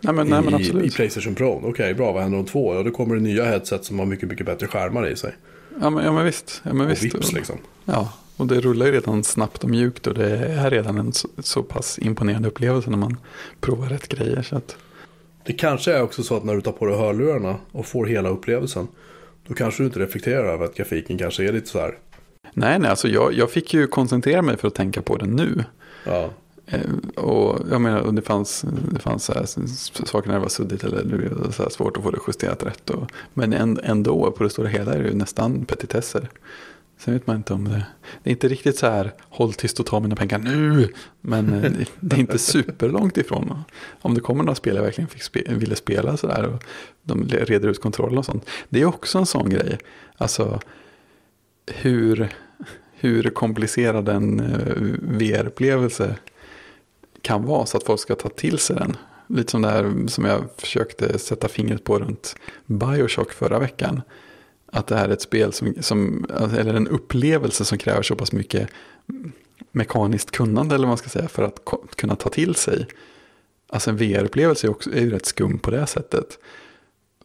Nej men, nej, men I, I absolut. Playstation Pro. Okej, bra. Vad händer om två år? Ja, då kommer det nya headset som har mycket, mycket bättre skärmar i sig. Ja men, ja, men visst. Ja, men Och visst. vips liksom. Ja, och det rullar ju redan snabbt och mjukt och det är redan en så, så pass imponerande upplevelse när man provar rätt grejer. Så att, Det kanske är också så att när du tar på dig hörlurarna och får hela upplevelsen. Då kanske du inte reflekterar över att grafiken kanske är lite så här. Nej, nej, alltså jag, jag fick ju koncentrera mig för att tänka på det nu. Ja. Eh, och jag menar, det fanns, det fanns så här, saker när det var suddigt eller det så här svårt att få det justerat rätt. Och, men ändå, på det stora hela är det ju nästan petitesser. Sen vet man inte om det, det är inte riktigt så här, håll tyst och ta mina pengar nu. Men eh, det är inte superlångt ifrån. Om det kommer några spel jag verkligen fick spe, ville spela så där och de reder ut kontrollen och sånt. Det är också en sån grej. Alltså hur, hur komplicerad en eh, VR-upplevelse kan vara så att folk ska ta till sig den. Lite som det här som jag försökte sätta fingret på runt Bioshock förra veckan. Att det här är ett spel som, som eller en upplevelse som kräver så pass mycket mekaniskt kunnande eller vad man ska säga för att kunna ta till sig. Alltså en VR-upplevelse är, också, är ju rätt skum på det sättet.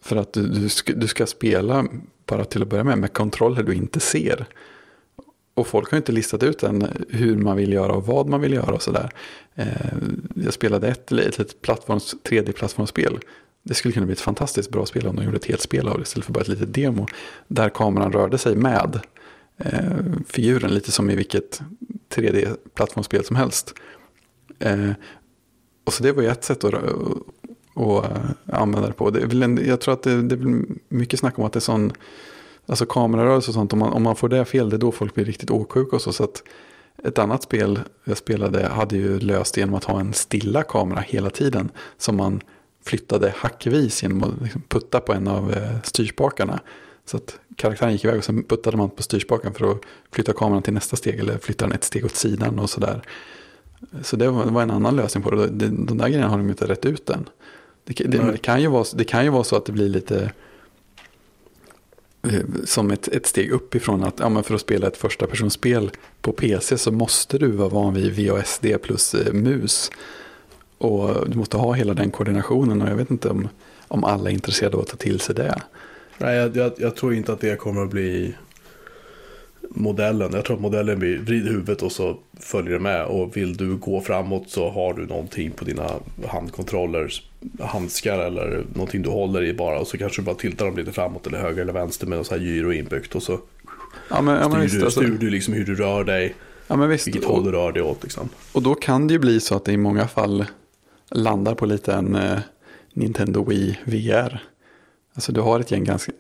För att du, du, ska, du ska spela, bara till att börja med, med kontroller du inte ser. Och folk har inte listat ut än hur man vill göra och vad man vill göra och sådär. Eh, jag spelade ett, ett, litet plattforms, 3D-plattformsspel. Det skulle kunna bli ett fantastiskt bra spel om de gjorde ett helt spel av det istället för bara ett litet demo. Där kameran rörde sig med eh, figuren, lite som i vilket 3D-plattformsspel som helst. Eh, och så det var ju ett sätt att, att, att eh, använda det på. Det är en, jag tror att det, det är mycket snack om att det är sån Alltså kamerarörelse och sånt, om man, om man får det fel, det är då folk blir riktigt åksjuka och så. så att ett annat spel jag spelade hade ju löst genom att ha en stilla kamera hela tiden. Som man flyttade hackvis genom att liksom putta på en av eh, styrspakarna. Så att karaktären gick iväg och sen puttade man på styrspaken för att flytta kameran till nästa steg eller flytta den ett steg åt sidan och sådär. Så det var, en annan lösning på det. De där grejerna har de inte rätt ut än. Det, det, det, kan ju vara, det kan ju vara så att det blir lite Eh, som ett, ett steg uppifrån att ja, men för att spela ett första personspel på PC så måste du vara van vid VASD plus eh, mus. Och du måste ha hela den koordinationen och jag vet inte om, om alla är intresserade av att ta till sig det. Nej, jag, jag, jag tror inte att det kommer att bli modellen. Jag tror att modellen blir vrid huvudet och så följer det med. Och vill du gå framåt så har du någonting på dina handkontroller, handskar eller någonting du håller i bara. Och så kanske du bara tiltar dem lite framåt eller höger eller vänster med något så här gyro inbyggt. Och så ja, men, ja, styr, du, alltså. styr du liksom hur du rör dig. Ja, men visst. Vilket håll du rör dig åt liksom. Och då kan det ju bli så att det i många fall landar på lite en eh, Nintendo Wii VR. Alltså du har ett gäng ganska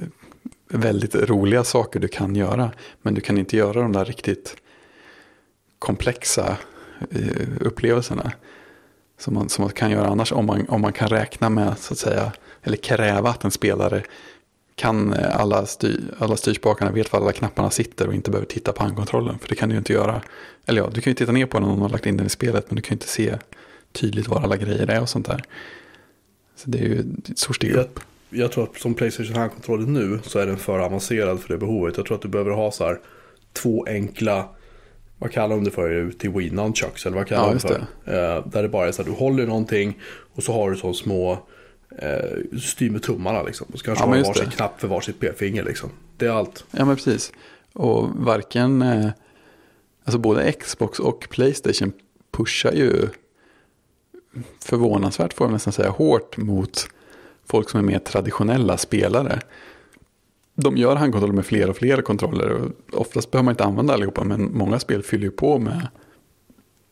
väldigt roliga saker du kan göra. Men du kan inte göra de där riktigt komplexa eh, upplevelserna. Som man, som man kan göra annars om man, om man kan räkna med, så att säga, eller kräva att en spelare kan eh, alla, styr, alla styrspakarna, vet var alla knapparna sitter och inte behöver titta på handkontrollen. För det kan du ju inte göra. Eller ja, du kan ju titta ner på den om någon har lagt in den i spelet, men du kan ju inte se tydligt var alla grejer är och sånt där. Så det är ju ett stort steg upp jag tror att som Playstation handkontrollen nu så är den för avancerad för det behovet. Jag tror att du behöver ha så här två enkla, vad kallar de det för, till Wii Nunchucks eller vad kallar ja, de för? Det. Uh, där det bara är så att du håller någonting och så har du så små uh, styr med tummarna liksom. Och så kanske ja, har varsin knapp för varsitt p-finger liksom. Det är allt. Ja men precis. Och varken, uh, alltså både Xbox och Playstation pushar ju förvånansvärt får jag nästan säga hårt mot folk som är mer traditionella spelare. De gör handkontroller med fler och fler kontroller. Och oftast behöver man inte använda allihopa men många spel fyller ju på med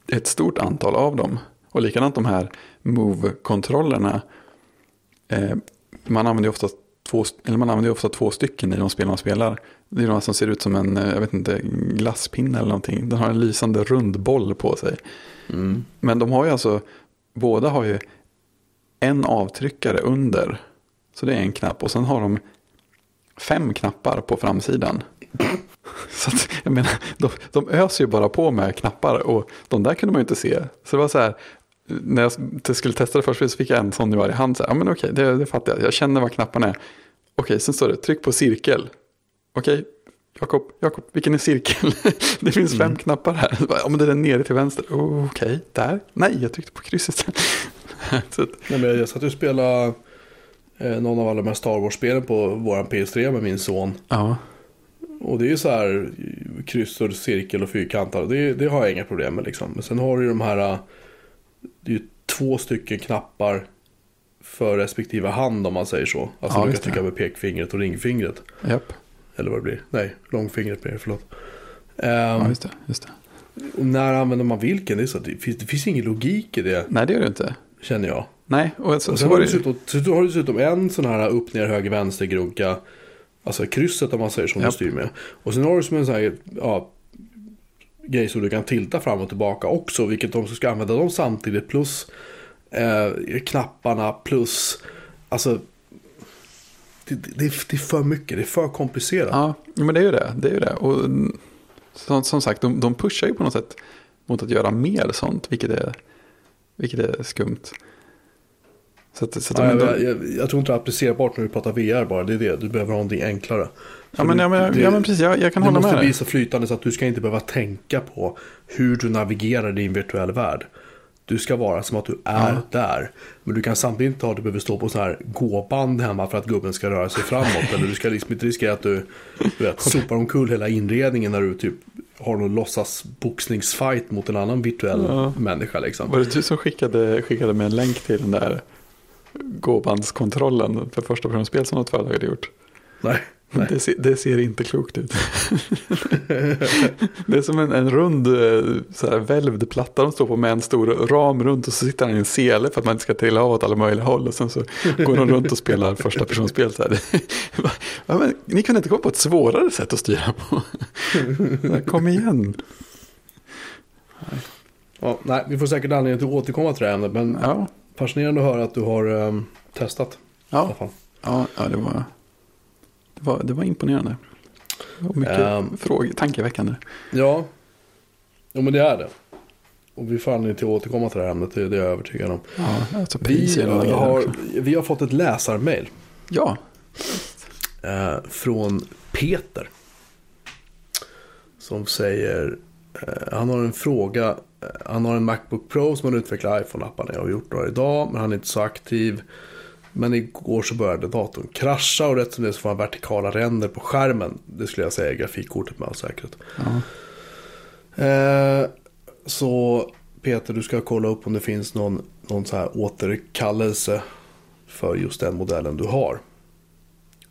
ett stort antal av dem. Och likadant de här Move-kontrollerna. Eh, man använder ju ofta två, eller man använder ofta två stycken i de spel man spelar. Det är de som ser ut som en, eh, jag vet inte, glasspinne eller någonting. Den har en lysande rund boll på sig. Mm. Men de har ju alltså, båda har ju en avtryckare under. Så det är en knapp och sen har de fem knappar på framsidan. *clears throat* Så att, jag menar, de, de öser ju bara på med knappar och de där kunde man ju inte se. Så det var så här, när jag skulle testa det först så fick jag en sån i varje hand. Så här, ja men okej, det, det fattar jag. Jag känner vad knapparna är. Okej, sen står det tryck på cirkel. Okej, Jakob, Jakob, vilken är cirkel? *laughs* det finns fem mm. knappar här. Ja, men det är den nere till vänster. Oh, Okej, där. Nej, jag tryckte på krysset. *laughs* Nej, men jag satt och spelade eh, någon av alla de här Star Wars-spelen på vår PS3 med min son. Ja. Och det är ju så här kryss och cirkel och fyrkantar. Det, det har jag inga problem med liksom. Men sen har du ju de här, det är ju två stycken knappar för respektive hand om man säger så. Alltså Ja, du kan trycka med pekfingret och ringfingret. Japp. Eller vad det blir. Nej, långfingret blir det, förlåt. Ja, Ehm, just det. Just det. och när använder man vilken? Det, är så, det, finns, det finns ingen logik i det, Nej, det gör det inte. känner jag. Nej, och så, Och så sen var har du det dessutom, så har du dessutom en sån här upp, ner, höger, vänster grunka. Alltså krysset om man säger som du Japp. styr med. Och sen har du som en sån här ja, grej som du kan tilta fram och tillbaka också. Vilket de ska använda dem samtidigt. Plus eh, knapparna plus. Alltså. Det, det, det, är, det för mycket. Det är för komplicerat. Ja, men det är ju det. Det är ju det. Och som, som sagt, de, de pushar ju på något sätt mot att göra mer sånt, vilket är, vilket är skumt. Så att, så att Ja, de, jag, jag, jag tror inte det är applicerbart när vi pratar VR bara. Det är det. Du behöver ha någonting enklare. ja, men, ja, men, det- ja, men precis, jag, jag kan det hålla måste med bli dig. så flytande så att du ska inte behöva tänka på hur du navigerar i en virtuell värld. Du ska vara som att du är Ja. där. Men du kan samtidigt inte ha att du behöver stå på så här gåband hemma för att gubben ska röra sig framåt. eller du ska liksom inte riskera att du, du vet, sopar omkull hela inredningen när du typ har någon låtsas boxningsfight mot en annan virtuell Ja. människa. Liksom. Var det du som skickade, skickade med en länk till den där gåbandskontrollen för första personspel som något företag hade gjort? Nej. Nej. Det ser, det ser inte klokt ut. det är som en, en rund eh, så här, välvd platta de står på med en stor ram runt och så sitter han i en sele för att man inte ska trilla av åt alla möjliga håll. Och sen så går de runt och spelar första personspel. Så här. *laughs* Va, men, ni kunde inte komma på ett svårare sätt att styra på. Kom igen. Ja, nej, vi får säkert anledning till att återkomma till det här ämnet. Men Ja, fascinerande att höra att du har ehm, testat. Ja, ja, ja det, var, det, var, det var imponerande. Och mycket Ehm. frågor, tankeväckande. Ja, jo, men det är det. Och vi får anledning till att återkomma till det här ämnet, det är jag övertygad om. Ja, alltså Vi har, vi har fått ett läsarmail Ja, eh, från Peter. Som säger, eh, han har en fråga, eh, han har en Macbook Pro som han utvecklar iPhone-apparna. Jag har gjort några idag, men han är inte så aktiv. Men igår så började datorn krascha och rätt som det så får han vertikala ränder på skärmen. Det skulle jag säga är grafikkortet med all säkerhet. Eh, så Peter, du ska kolla upp om det finns någon, någon så här återkallelse för just den modellen du har.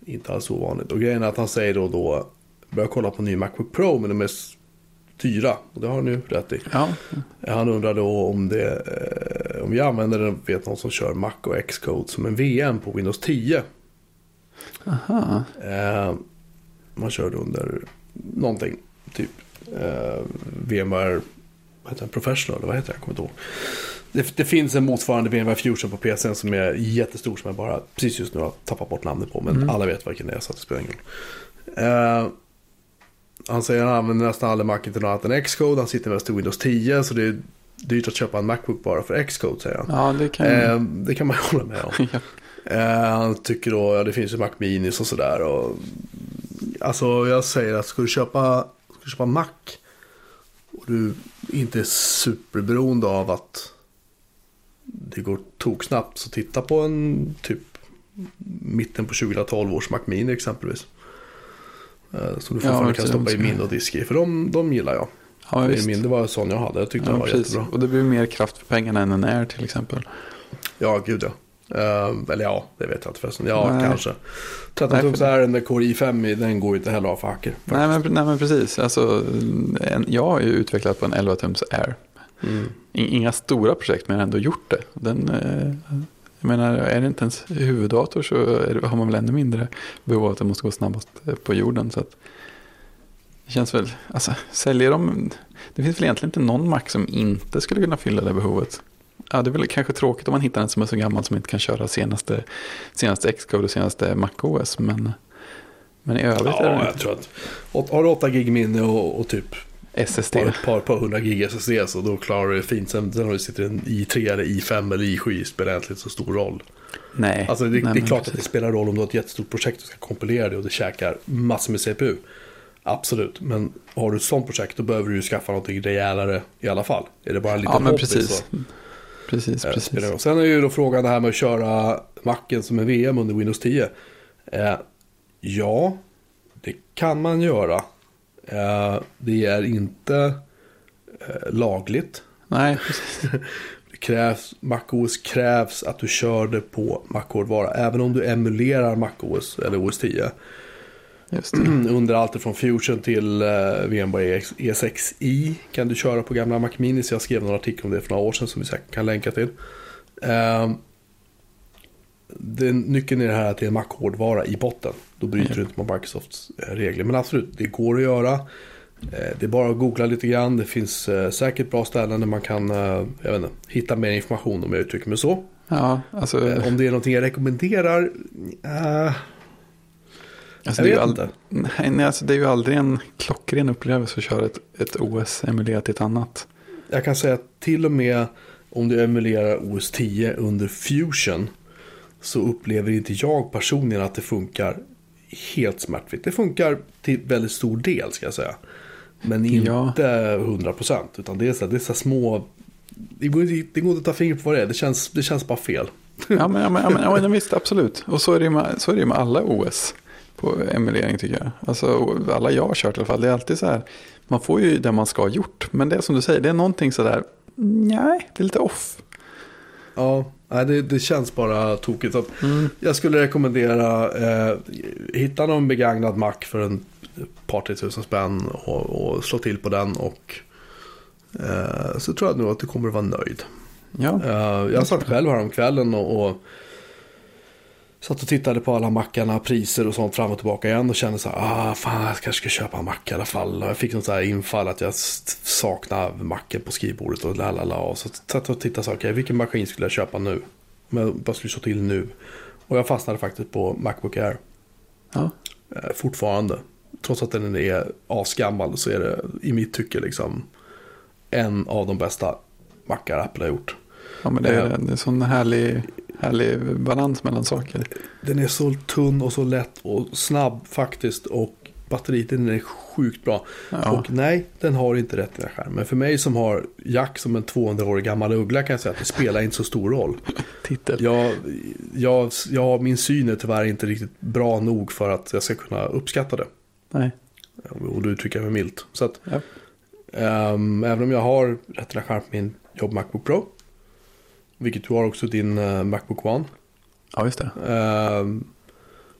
Inte alls ovanligt. Och grejen är att han säger då då, börja kolla på ny Macbook Pro, men de är dyra. Och det har han ju rätt i. ja. Han undrar då om det, eh, om jag använder den, vet någon som kör Mac och Xcode som en VM på Windows 10. Aha. Eh, man kör det under någonting, typ eh, VMware vad heter den, Professional, eller vad heter det? Jag kommer inte ihåg. Det, det finns en motsvarande VMware Fusion på PCn som är jättestor som jag bara precis just nu har tappat bort namnet på. Men Mm. alla vet vilken det är så att det spelar ingen roll. Eh, han säger att han använder nästan aldrig Mac till något annat än Xcode. Han sitter mest i Windows 10 så det är dyrt att köpa en Macbook bara för Xcode säger han. Ja, det kan Eh, det kan man ju hålla med om. *laughs* ja. Eh, han tycker då, ja det finns ju Mac Minis och sådär. Och, alltså jag säger att ska du köpa, ska du köpa Mac och du inte är superberoende av att det går toksnabbt så titta på en typ mitten på 2012 års Mac Mini exempelvis. Eh, som du fortfarande kan precis, stoppa i de ska- minne och disk i. För de, de gillar jag. Ja visst. är min, det var en sån jag hade. Jag tyckte Ja, den var precis. jättebra. Och det blir mer kraft för pengarna än en Air till exempel. Ja, gud ja. Eh, eller ja, det vet jag inte förresten. Ja, Nej. kanske. 13 Nej, tums är med Core i5 i, den går ju inte heller av för hacker. Nej men, nej men precis. Alltså, en, jag har ju utvecklat på en 11-tums Air. Mm. Inga stora projekt men ändå gjort det. Den, eh, jag menar, är det inte ens huvuddator så det, har man väl ännu mindre behov av att det måste gå snabbast eh, på jorden. Så att, det känns väl, alltså säljer de, det finns väl egentligen inte någon Mac som inte skulle kunna fylla det behovet. Ja, det är väl kanske tråkigt om man hittar en som är så gammal som inte kan köra senaste, senaste Xcode och senaste MacOS. Men, men i övrigt är Ja, det jag tror att har du 8 gig minne och, och typ SSD. par, par, par hundra gig SSD så då klarar du det fint. Sen, sen har du sitter en i3 eller i5 eller i7 spelar egentligen inte så stor roll. Nej, Alltså det, nej, det är klart att det precis. spelar roll om du har ett jättestort projekt och ska kompilera det och det käkar massor med CPU. Absolut, men har du ett sånt projekt då behöver du ju skaffa någonting rejälare i alla fall. Är det bara en liten Ja, men hobby precis. så Precis, Eh, precis. roll. Sen är ju då frågan det här med att köra Macen som en VM under Windows 10. Eh, ja, det kan man göra. Eh, det är inte eh, lagligt. Nej, precis. *laughs* Det krävs, MacOS krävs att du kör det på Mac-hårdvara. Även om du emulerar MacOS eller OS 10. Det. Under allt från Fusion till uh, VMware E6i kan du köra på gamla Mac Mini. Så jag skrev en artikel om det för några år sedan som vi säkert kan länka till. Uh, den, nyckeln är det här att det är en Mac-hårdvara i botten. Då bryter Ja. du inte mot Microsofts eh, regler. Men absolut, det går att göra. Eh, Det är bara att googla lite grann. Det finns eh, säkert bra ställen där man kan eh, jag vet inte, hitta mer information om jag uttrycker mig så. Ja, alltså, Eh, Om det är någonting jag rekommenderar? eh, alltså det, är ju vet ald- inte. nej, nej, alltså det är ju aldrig en klockren upplevelse att köra ett, ett OS emulerat i ett annat. Jag kan säga att till och med om du emulerar OS 10 under Fusion så upplever inte jag personligen att det funkar helt smärtfritt. Det funkar till väldigt stor del ska jag säga. Men inte Ja. 100% utan det är så, det är så små... Det går, inte- det går inte att ta fingret på vad det är. Det känns, det känns bara fel. Ja, men, ja, men, ja, men, ja, men visst, absolut. Och så är det ju med, så är det ju med alla OS emulering tycker jag. Alltså alla jag har kört i alla fall. Det är alltid så här, man får ju det man ska ha gjort. Men det är som du säger, det är någonting så där, nej, det är lite off. Ja, nej, det, det känns bara tokigt. Att Mm. Jag skulle rekommendera eh, hitta någon begagnad Mac för en par tre tusen spänn och, och slå till på den och eh, så tror jag nog att du kommer att vara nöjd. Ja, Eh, jag satt själv här om kvällen och, och satt och tittade på alla mackarna, priser och sånt fram och tillbaka igen och kände så här, ah fan jag kanske ska köpa en mack i alla fall. Och jag fick något så här infall att jag saknar macken på skrivbordet och lalala. Och så satt och tittade så här, okej vilken maskin skulle jag köpa nu? Om jag bara skulle slå till nu. Och jag fastnade faktiskt på Macbook Air. ja. Eh, fortfarande. Trots att den är asgammal så är det i mitt tycke liksom en av de bästa mackar Apple har gjort. ja men det är, det är sån härlig, härlig balans mellan saker. Den är så tunn och så lätt och snabb faktiskt. Och batteritiden är sjukt bra. Ja. Och nej, den har inte rätt skärmen. Men för mig som har Jack som en 200-årig gammal uggla kan jag säga att det spelar inte så stor roll. *laughs* Titel. Jag, jag, jag, min syn är tyvärr inte riktigt bra nog för att jag ska kunna uppskatta det. Nej. Och då uttrycker jag mig milt. Så att, Ja. ehm, även om jag har Retina-skärm på min jobb Macbook Pro. Vilket du har också din eh, Macbook One. ja, just det. ehm,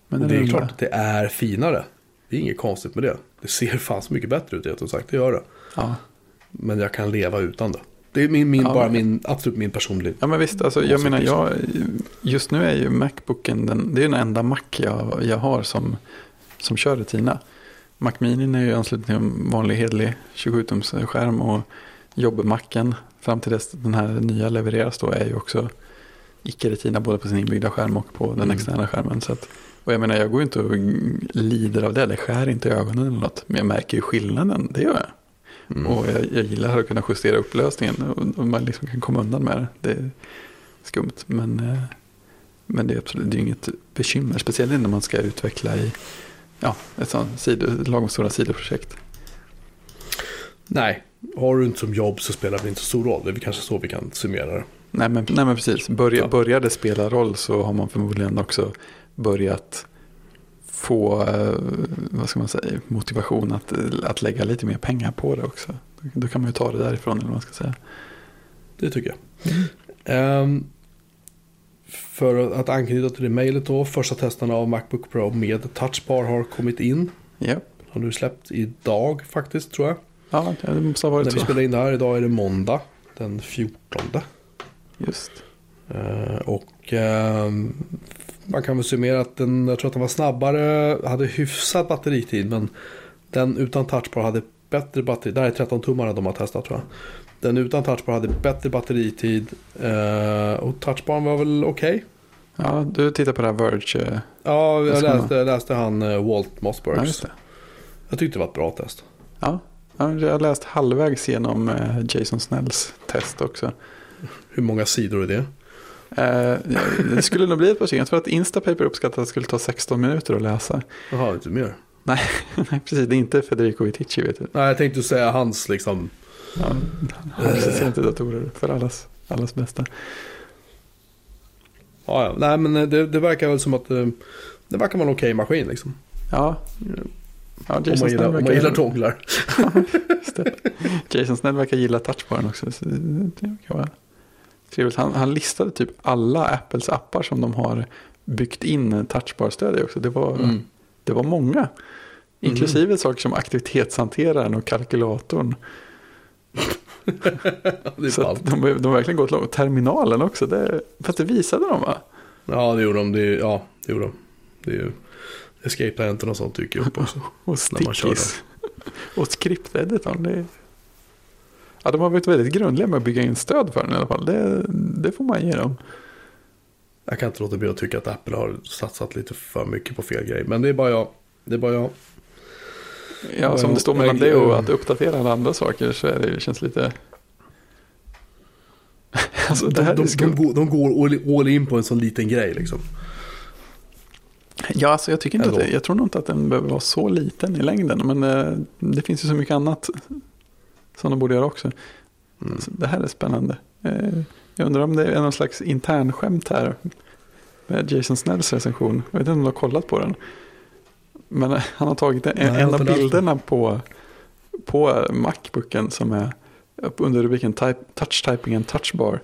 Men den det är klart att det är finare. Det är inget konstigt med det. Det ser fan så mycket bättre ut, som sagt. Det gör det. Ja. Men jag kan leva utan det. Det är min, min, Ja, bara min, absolut min personliga. Ja men visst, alltså, jag menar, liksom. jag, just nu är ju Macbooken, den, det är den enda Mac jag, jag har som, som kör Retina. Mac Mini är ju ansluten till en vanlig hedlig 27-tums skärm och jobbmacken fram till dess den här nya levereras då är ju också icke-retina både på sin inbyggda skärm och på den Mm. externa skärmen. Så att, och jag menar, jag går ju inte och lider av det, det skär inte i ögonen eller något. Men jag märker ju skillnaden, det gör jag. Mm. Och jag, jag gillar att kunna justera upplösningen och, och man liksom kan komma undan med det. Det är skumt, men, eh, men det är absolut det är inget bekymmer. Speciellt när man ska utveckla i ja, ett sånt sido, lagom stora sidoprojekt. Nej, har du inte som jobb så spelar det inte så stor roll. Det är kanske så vi kan summera det. Nej men, nej, men precis, Börja, Ja. börjar det spela roll så har man förmodligen också börjat få eh, vad ska man säga, motivation att, att lägga lite mer pengar på det också. Då kan man ju ta det därifrån eller vad man ska säga. Det tycker jag. Ehm, för att anknyta till det mejlet då. Första testerna av Macbook Pro med touchbar har kommit in. Ja, Har nu släppt idag faktiskt tror jag. Ja det måste ha varit När vi spelar in det här, idag är det måndag den 14. Just. Eh, och ehm, man kan väl summera att den, jag tror att den var snabbare, hade hyfsad batteritid. Men den utan touchbar hade bättre batteri. Det här är 13 tummare de har testat tror jag. Den utan touchbar hade bättre batteritid. eh, och touchbaren var väl okej. Ja, du tittar på det här Verge. eh, Ja, jag läste, läste han eh, Walt Ja, Mossbergs. det. jag tyckte det var ett bra test. Ja, ja, jag har läst halvvägs genom eh, Jason Snells test också. Hur många sidor är det? Eh, det skulle nog bli ett par stycken. Jag tror att Instapaper uppskattar att det skulle ta 16 minuter att läsa. Jaha, lite mer. *laughs* Nej, precis. Det är inte Federico Vitici, vet du. Nej, jag tänkte säga hans liksom. Ja, han inte datorer för allas, allas bästa. Ja, ja. Nej, men det, det verkar väl som att eh, det verkar vara en okej maskin liksom. Ja, ja Om Jason, man gillar, om man gillar det. *laughs* Jason Snell verkar gilla touchbaren också. Så det, verkar vara trevligt. Han, han listade typ alla Apples appar som de har byggt in touchbar-stöd i också. Det var, Mm. det var många. Inklusive saker som aktivitetshanteraren och kalkylatorn. *laughs* Så de, de har verkligen gått långt. Terminalen också. Det, fast det visade de va? Ja, det gjorde de. Det, ja, det gjorde de. Det är ju Escape-tangenten och sånt dyker upp också. *laughs* Och stickies. Och script-editorn. Det, ja, de har varit väldigt grundliga med att bygga in stöd för den i alla fall. Det, det får man ge dem. Jag kan inte låta bli att tycka att Apple har satsat lite för mycket på fel grej. Men det är bara jag. Det är bara jag. Ja, som det står mellan det och att uppdatera alla andra saker så är det, det känns lite... *laughs* alltså det här de, de, de, går, de går all in på en sån liten grej liksom. Ja, alltså jag tycker inte att Ändå. det, jag tror nog inte att den behöver vara så liten i längden. Men eh, det finns ju så mycket annat som de borde göra också. Mm. Så det här är spännande. Eh, jag undrar om det är någon slags internskämt här. Med Jason Snells recension. Jag vet inte om du har kollat på den. Men eh, han har tagit en, Nej, en av bilderna på, på Macbooken som är under rubriken type, Touch Typing and Touch Bar.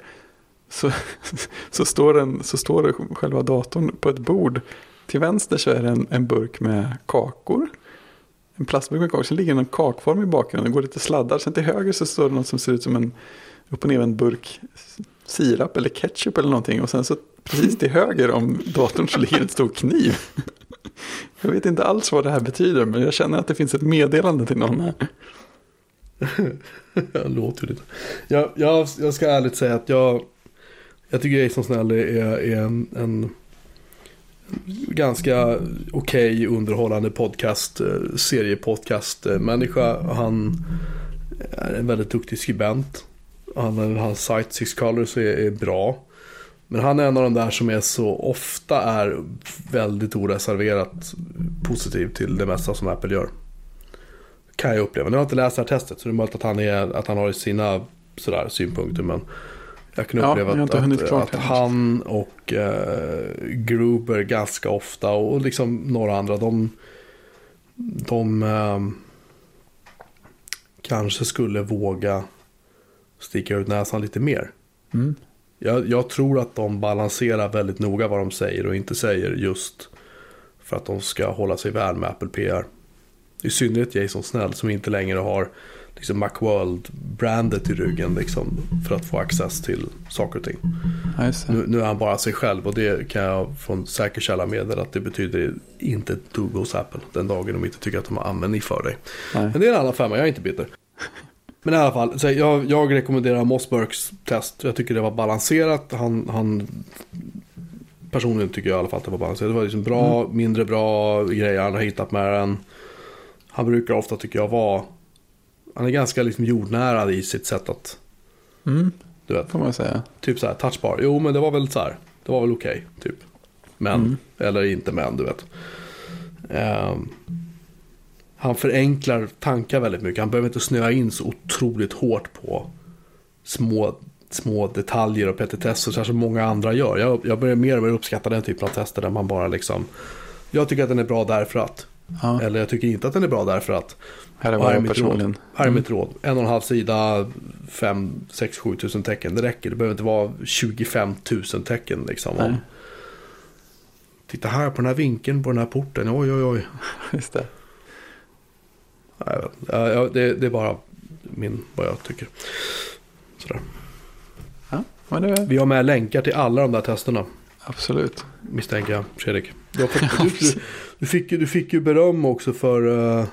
Så, *laughs* så, står den, så står det själva datorn på ett bord. Till vänster så är det en, en burk med kakor. En plastburk med kakor. Sen ligger det en kakform i bakgrunden. Det går lite sladdar. Sen till höger så står det något som ser ut som en upp och ner en burk sirap eller ketchup eller någonting. Och sen så precis till höger om datorn så ligger en stor kniv. *laughs* Jag vet inte alls vad det här betyder. Men jag känner att det finns ett meddelande till någon här. *laughs* Jag låter lite. Jag, jag, jag ska ärligt säga att jag, jag tycker Jason Snell är, är en, en ganska okej underhållande podcast, eh, seriepodcast-människa. Eh, han är en väldigt duktig skribent. Han, hans sajt Six Colors är, är bra. Men han är en av de där som är så ofta är väldigt oreserverat positiv till det mesta som Apple gör. Kan jag uppleva. Nu har jag inte läst det här testet så det är möjligt att han, är, att han har sina sådär, synpunkter. Men jag kan Ja, uppleva har att, att, att han och eh, Gruber ganska ofta och liksom några andra. De, de ehm, kanske skulle våga sticka ut näsan lite mer. Mm. Jag, jag tror att de balanserar väldigt noga vad de säger och inte säger just för att de ska hålla sig väl med Apple PR. I synnerhet Jason Snell som inte längre har liksom Macworld-brandet i ryggen liksom, för att få access till saker och ting. Nu, nu är han bara sig själv och det kan jag från säker källa meddela att det betyder inte ett dugg hos Apple den dagen de inte tycker att de har användning för dig. Men det är en annan femma, jag är inte bitter. *laughs* Men i alla fall, så jag, jag rekommenderar Mossbergs test. Jag tycker det var balanserat. Han, han personligen tycker jag i alla fall att det var balanserat. Det var liksom bra, mindre bra grejer han har hittat med den. Han brukar ofta tycker jag vara, han är ganska liksom jordnära i sitt sätt att, Mm, du vet, får man säga. typ så här touchbar. Jo men det var väl så här, det var väl okej, typ. Men, Mm. eller inte men, du vet. Ehm, han förenklar tankar väldigt mycket. Han behöver inte snöa in så otroligt hårt på små, små detaljer och petitesser så som många andra gör. Jag, jag börjar mer och mer uppskatta den typen av tester där man bara liksom Jag tycker att den är bra därför att. Ja, Eller jag tycker inte att den är bra därför att. Här är personligen. Här är råd. En och en halv sida, 5, 6, 7 tusen tecken. Det räcker. Det behöver inte vara 25 tusen tecken liksom. Nej. Titta här på den här vinkeln på den här porten. Oj, oj, oj. *laughs* Just det. Ja, ja, det, det är bara min, vad jag tycker. Sådär. Men det är Vi har med länkar till alla de där testerna. absolut. Misstänker jag, Fredrik. Du, fått, *laughs* du, du, fick, du fick ju beröm också för, Ja,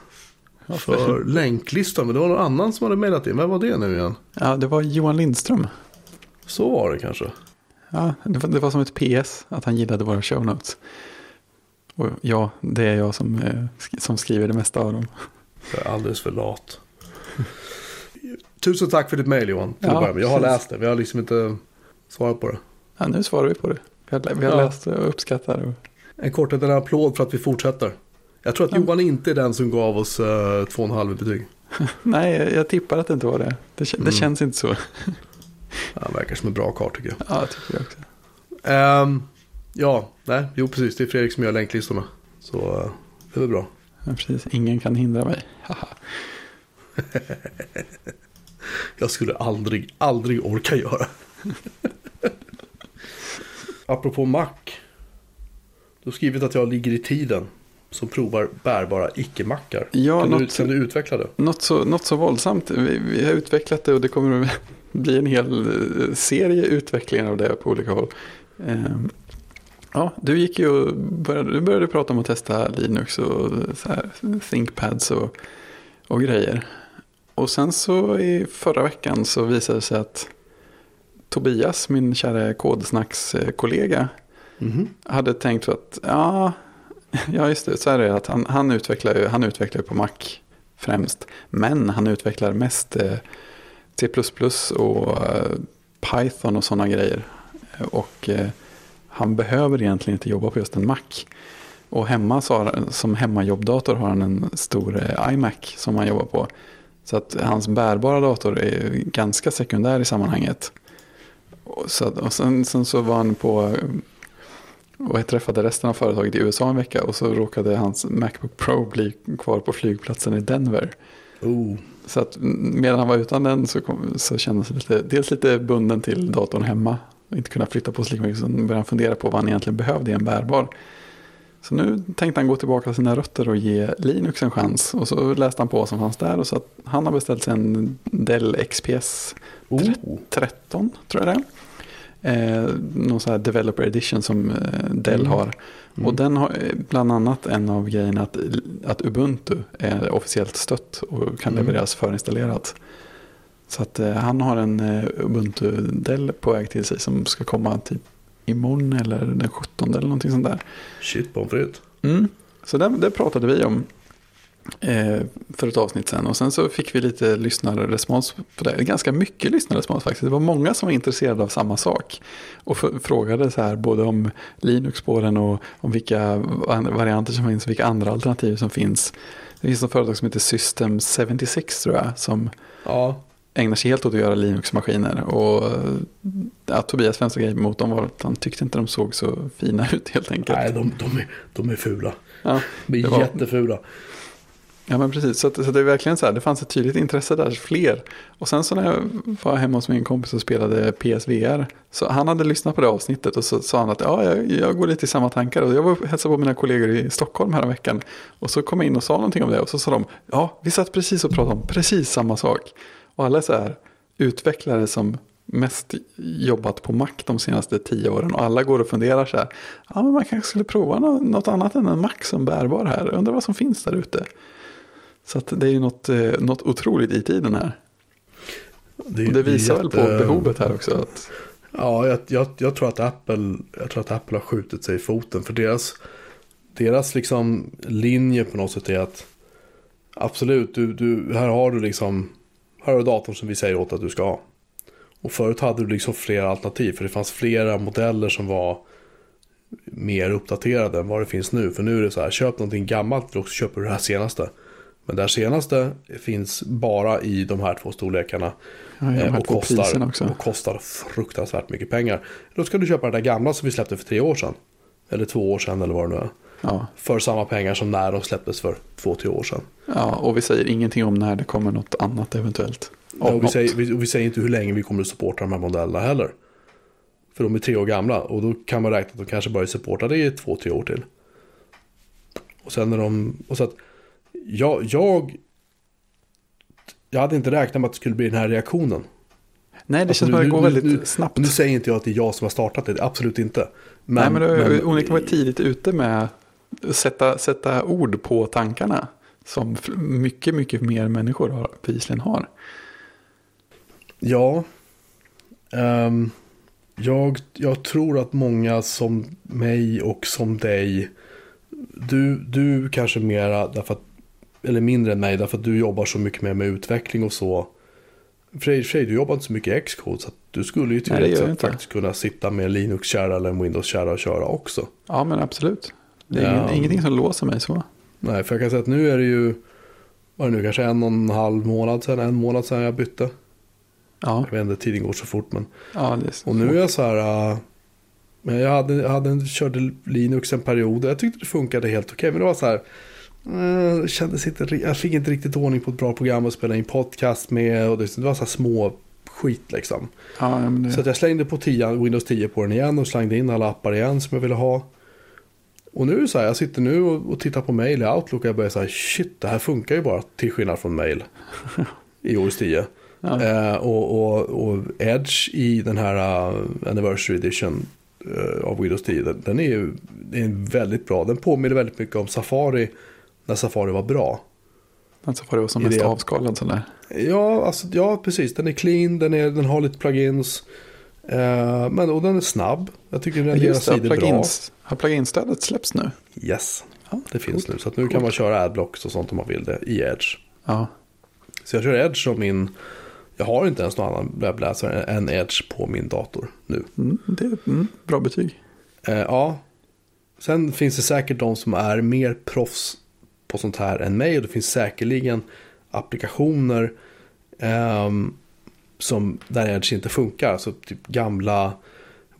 för länklistan. Men det var någon annan som hade mejlat in. Vem var det nu igen? Ja, det var Johan Lindström. Så var det kanske. Ja, det var, det var som ett PS att han gillade våra show notes. Och ja, det är jag som, eh, som skriver det mesta av dem. Jag är alldeles för lat. Tusen tack för ditt mejl Johan. Till Ja, med. Jag har precis. läst det. Vi har liksom inte svarat på det. Ja, nu svarar vi på det. Vi har, vi har Ja. läst och uppskattar. Och, En kort liten applåd för att vi fortsätter. Jag tror att Ja. Johan inte är den som gav oss uh, två och en halv betyg. *laughs* nej, jag- tippar att det inte var det. Det, det Mm. känns inte så. Han verkar som en bra karl tycker jag. Ja, jag tycker jag också. Ehm, ja, nej, jo precis. Det är Fredrik som gör länklistorna. Så eh, det är väl bra. Ja, precis. Ingen kan hindra mig. *laughs* Jag skulle aldrig, aldrig orka göra. *laughs* apropå Mac. Du har skrivit att jag ligger i tiden. Som provar bärbara icke-mackar. Ja, kan, du, något- kan du utveckla det? Något så, något så våldsamt. Vi, vi har utvecklat det och det kommer att *laughs* bli en hel eh, serie utvecklingar av det på olika håll. Ehm, Ja, du gick ju och började, du började prata om att testa Linux och så här, ThinkPads och, och grejer. Och sen så i förra veckan så visade det sig att Tobias, min kära kodsnackskollega, Mhm. hade tänkt att ja, *laughs* ja just det, så är det att han, han, utvecklar ju, han utvecklar ju på Mac främst. Men han utvecklar mest eh, C++ och eh, Python och sådana grejer. Och eh, han behöver egentligen inte jobba på just en Mac. Och hemma så har, som hemmajobbdator har han en stor iMac som han jobbar på. Så att hans bärbara dator är ganska sekundär i sammanhanget. Och, så, och sen, sen så var han på och jag träffade resten av företaget i USA en vecka och så råkade hans Macbook Pro bli kvar på flygplatsen i Denver. Oh. Så att medan han var utan den så, kom, så kändes det lite, dels lite bunden till datorn hemma. Inte kunna flytta på sig lika mycket. Så började han fundera på vad han egentligen behövde i en bärbar. Så nu tänkte han gå tillbaka till sina rötter och ge Linux en chans. Och så läste han på vad som fanns där. Och så att han har beställt sig en Dell XPS Oh. 13 tror jag det är. Eh, någon sån här developer edition som eh, Dell Mm. har. Och den har eh, bland annat en av grejerna att, att Ubuntu är officiellt stött och kan Mm. levereras förinstallerat. Så att eh, han har en eh, Ubuntu Dell på väg till sig som ska komma typ imorgon eller den 17 eller någonting sånt där. Shit pommes frites. Mm. Så det, det pratade vi om för ett avsnitt sen. Och sen så fick vi lite lyssnarrespons på det. Ganska mycket lyssnarrespons faktiskt. Det var många som var intresserade av samma sak. Och frågade så här både om Linux-spåren och om vilka va- varianter som finns. Vilka andra alternativ som finns. Det finns ett företag som heter System 76 tror jag. Som Ja. ägnar sig helt åt att göra Linux-maskiner. Och eh, ja, Tobias främsta grej mot dem var att han tyckte inte de såg så fina *laughs* ut helt enkelt. Nej, de, de, är, de är fula. Ja. De är var- jättefula. Ja men precis, så, att, så det är verkligen så här, det fanns ett tydligt intresse där, fler. Och sen så när jag var hemma hos min kompis och spelade PSVR, så han hade lyssnat på det avsnittet och så sa han att ja, jag, jag går lite i samma tankar. Och jag var och hälsade på mina kollegor i Stockholm här veckan. Och så kom jag in och sa någonting om det och så sa de, ja, vi satt precis och pratade om precis samma sak. Och alla är så här utvecklare som mest jobbat på Mac de senaste tio åren och alla går och funderar så här, ja men man kanske skulle prova något annat än en Mac som bärbar här, undrar vad som finns där ute. Så det är ju något, eh, något otroligt i tiden här. Det, det visar väl på behovet här också. Att, Ja, jag, jag, jag, tror att Apple, jag tror att Apple har skjutit sig i foten. För deras, deras liksom linje på något sätt är att absolut, du, du, här har du liksom, här har du datorn som vi säger åt att du ska ha. Och förut hade du liksom flera alternativ, för det fanns flera modeller som var mer uppdaterade än vad det finns nu. För nu är det så här, köp någonting gammalt och så köper du det här senaste. Men det här senaste finns bara i de här två storlekarna. ja, Eh, och, kostar, och kostar fruktansvärt mycket pengar. Då ska du köpa det där gamla som vi släppte för tre år sedan. Eller två år sedan eller vad det nu är. Ja, För samma pengar som när de släpptes för två, tre år sedan. ja, och vi säger ingenting om när det kommer något annat eventuellt. Av Och vi, säger, vi, och vi säger inte hur länge vi kommer att supporta de här modellerna heller. För de är tre år gamla och då kan man räkna att de kanske bara är supportade i två, tre år till. Och sen när de... Och så att jag, jag, jag hade inte räknat med att det skulle bli den här reaktionen. Nej, det Alltså, känns som att det går väldigt nu- snabbt. Nu säger inte jag att det är jag som har startat det, absolut inte. Nej, men du har onekligen varit tidigt ute med att sätta, sätta ord på tankarna. Som mycket, mycket mer människor har, bevisligen har. Ja. Ehm, jag, jag tror att många som mig och som dig. Du, du kanske mera därför att, eller mindre än mig därför att du jobbar så mycket mer med utveckling och så. För dig, du jobbar inte så mycket Xcode så att du skulle ju teoretiskt faktiskt kunna sitta med Linux-kärra eller en Windows-kärra och köra också. Ja, men absolut. Det är Ja. ingen, ingenting som låser mig så. Nej, för jag kan säga att nu är det ju, vad är det nu, kanske en och en halv månad sedan, en månad sedan jag bytte. Ja, Jag vet inte, tiden går så fort men. ja så. Och nu är jag så här. men jag hade, hade körde Linux en period och jag tyckte det funkade helt okej. Men det var så här. Det kändes inte, jag fick inte riktigt ordning på ett bra program att spela in podcast med. Och det, var så här små skit liksom. Ja, det... Så jag slängde på 10, Windows 10 på den igen och slängde in alla appar igen som jag ville ha. Och nu så här, jag sitter nu och, och tittar på mail i Outlook och jag börjar säga shit, det här funkar ju bara till skillnad från mail i OS 10. *laughs* Ja. Eh, och, och, och Edge i den här uh, Anniversary Edition uh, av Windows 10, den, den är ju det är väldigt bra. Den påminner väldigt mycket om Safari när Safari var bra. Var det var som mest det- avskalad sådär. Ja, alltså, ja precis. Den är clean, den, är, den har lite plugins. Eh, men, och den är snabb. Jag tycker den renderar sidor bra. plugins, har pluginstödet släppts nu? Yes, Ja, det finns coolt. nu. Så nu kan man köra adblocks och sånt om man vill det i Edge. Ja, Så jag kör Edge som min... Jag har inte ens någon annan webbläsare än Edge på min dator nu. mm, det är mm, bra betyg. Eh, ja. Sen finns det säkert de som är mer proffs på sånt här än mig. Och det finns säkerligen applikationer ehm, som där Edge inte funkar. Alltså typ gamla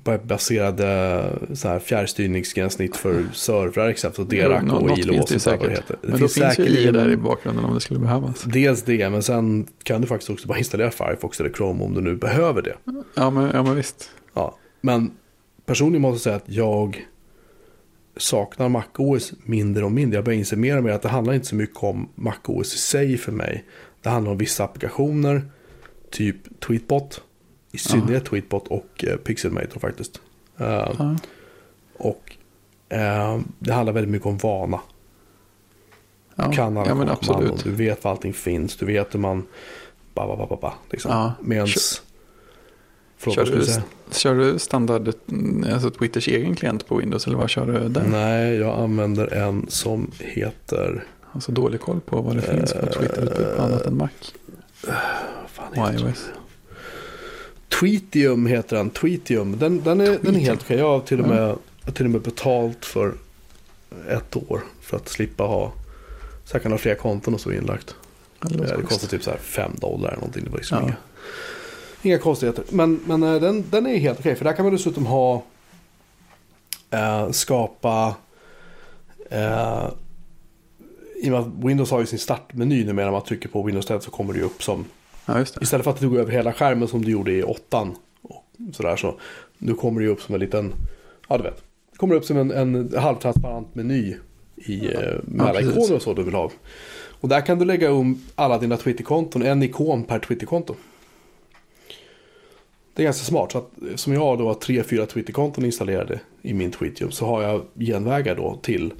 webbaserade så här fjärrstyrningsgränssnitt för servrar exempelvis. Och Derac och något ILO finns det vad det heter. Det Men då finns ju i där i bakgrunden om det skulle behövas. Dels det, men sen kan du faktiskt också bara installera Firefox eller Chrome om du nu behöver det. Ja, men, ja, men visst. Ja, men personligen måste jag säga att jag saknar MacOS mindre och mindre. Jag börjar inse mer och mer att det handlar inte så mycket om MacOS i sig för mig. Det handlar om vissa applikationer, typ Tweetbot, i synnerhet Tweetbot och eh, Pixelmator faktiskt. Eh, Ja. och eh, det handlar väldigt mycket om vana. Ja, Du kan alla ja, men absolut. du vet var allting finns, du vet hur man... Ba, ba, ba, ba, ba, liksom. Ja. Medans... Kör- Förlåt, Kör du, säga? kör du standard, mm, alltså Twitters egen klient på Windows eller vad kör du där? Nej, jag använder en som heter... Alltså dålig koll på vad det finns på Twitter på annat än Mac fan iOS. Tweetium heter den. Tweetium. Den, den, är, den är helt okej. Jag har till och, med, har till och med betalt för ett år. För att slippa ha... Så jag kan ha flera konton och så inlagt. Ja, det Det, låter det kostar typ så här 5 dollar eller någonting. Det var liksom Ja. Inga, konstigheter. Men, men eh, den, den är helt okej. För där kan man dessutom ha... Eh, skapa... Eh, I och med att Windows har ju sin startmeny numera. När man trycker på Windows 10 så kommer det ju upp som... Ja. Istället för att det tog över hela skärmen som det gjorde i åttan. Och sådär så. Nu kommer det ju upp som en liten... Ja, du vet. Det kommer upp som en, en halvtransparent meny. I, eh, med Ja, alla precis. ikoner och så du vill ha. Och där kan du lägga om alla dina Twitterkonton. En ikon per Twitterkonto. Det är ganska smart. Så att, som jag då har tre, fyra Twitterkonton installerade i min Tweetium. Så har jag genvägar då till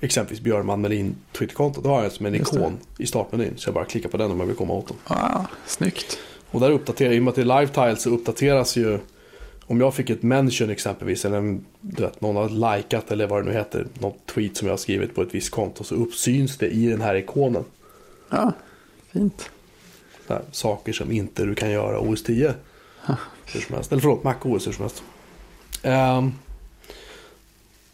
exempelvis Björn Melin Twitterkonto. Då har jag som en Just det. ikon i startmenyn. Så jag bara klickar på den om jag vill komma åt dem. Ah, snyggt. Och där uppdaterar, i och med att det är live så uppdateras ju om jag fick ett mention exempelvis eller en, vet, någon har likat eller vad det nu heter, något tweet som jag har skrivit på ett visst konto så uppsyns det i den här ikonen. Ja, fint. Så här, saker som inte du kan göra OS 10. Hur som helst. Eller förlåt, Mac OS hur som helst. Ehm,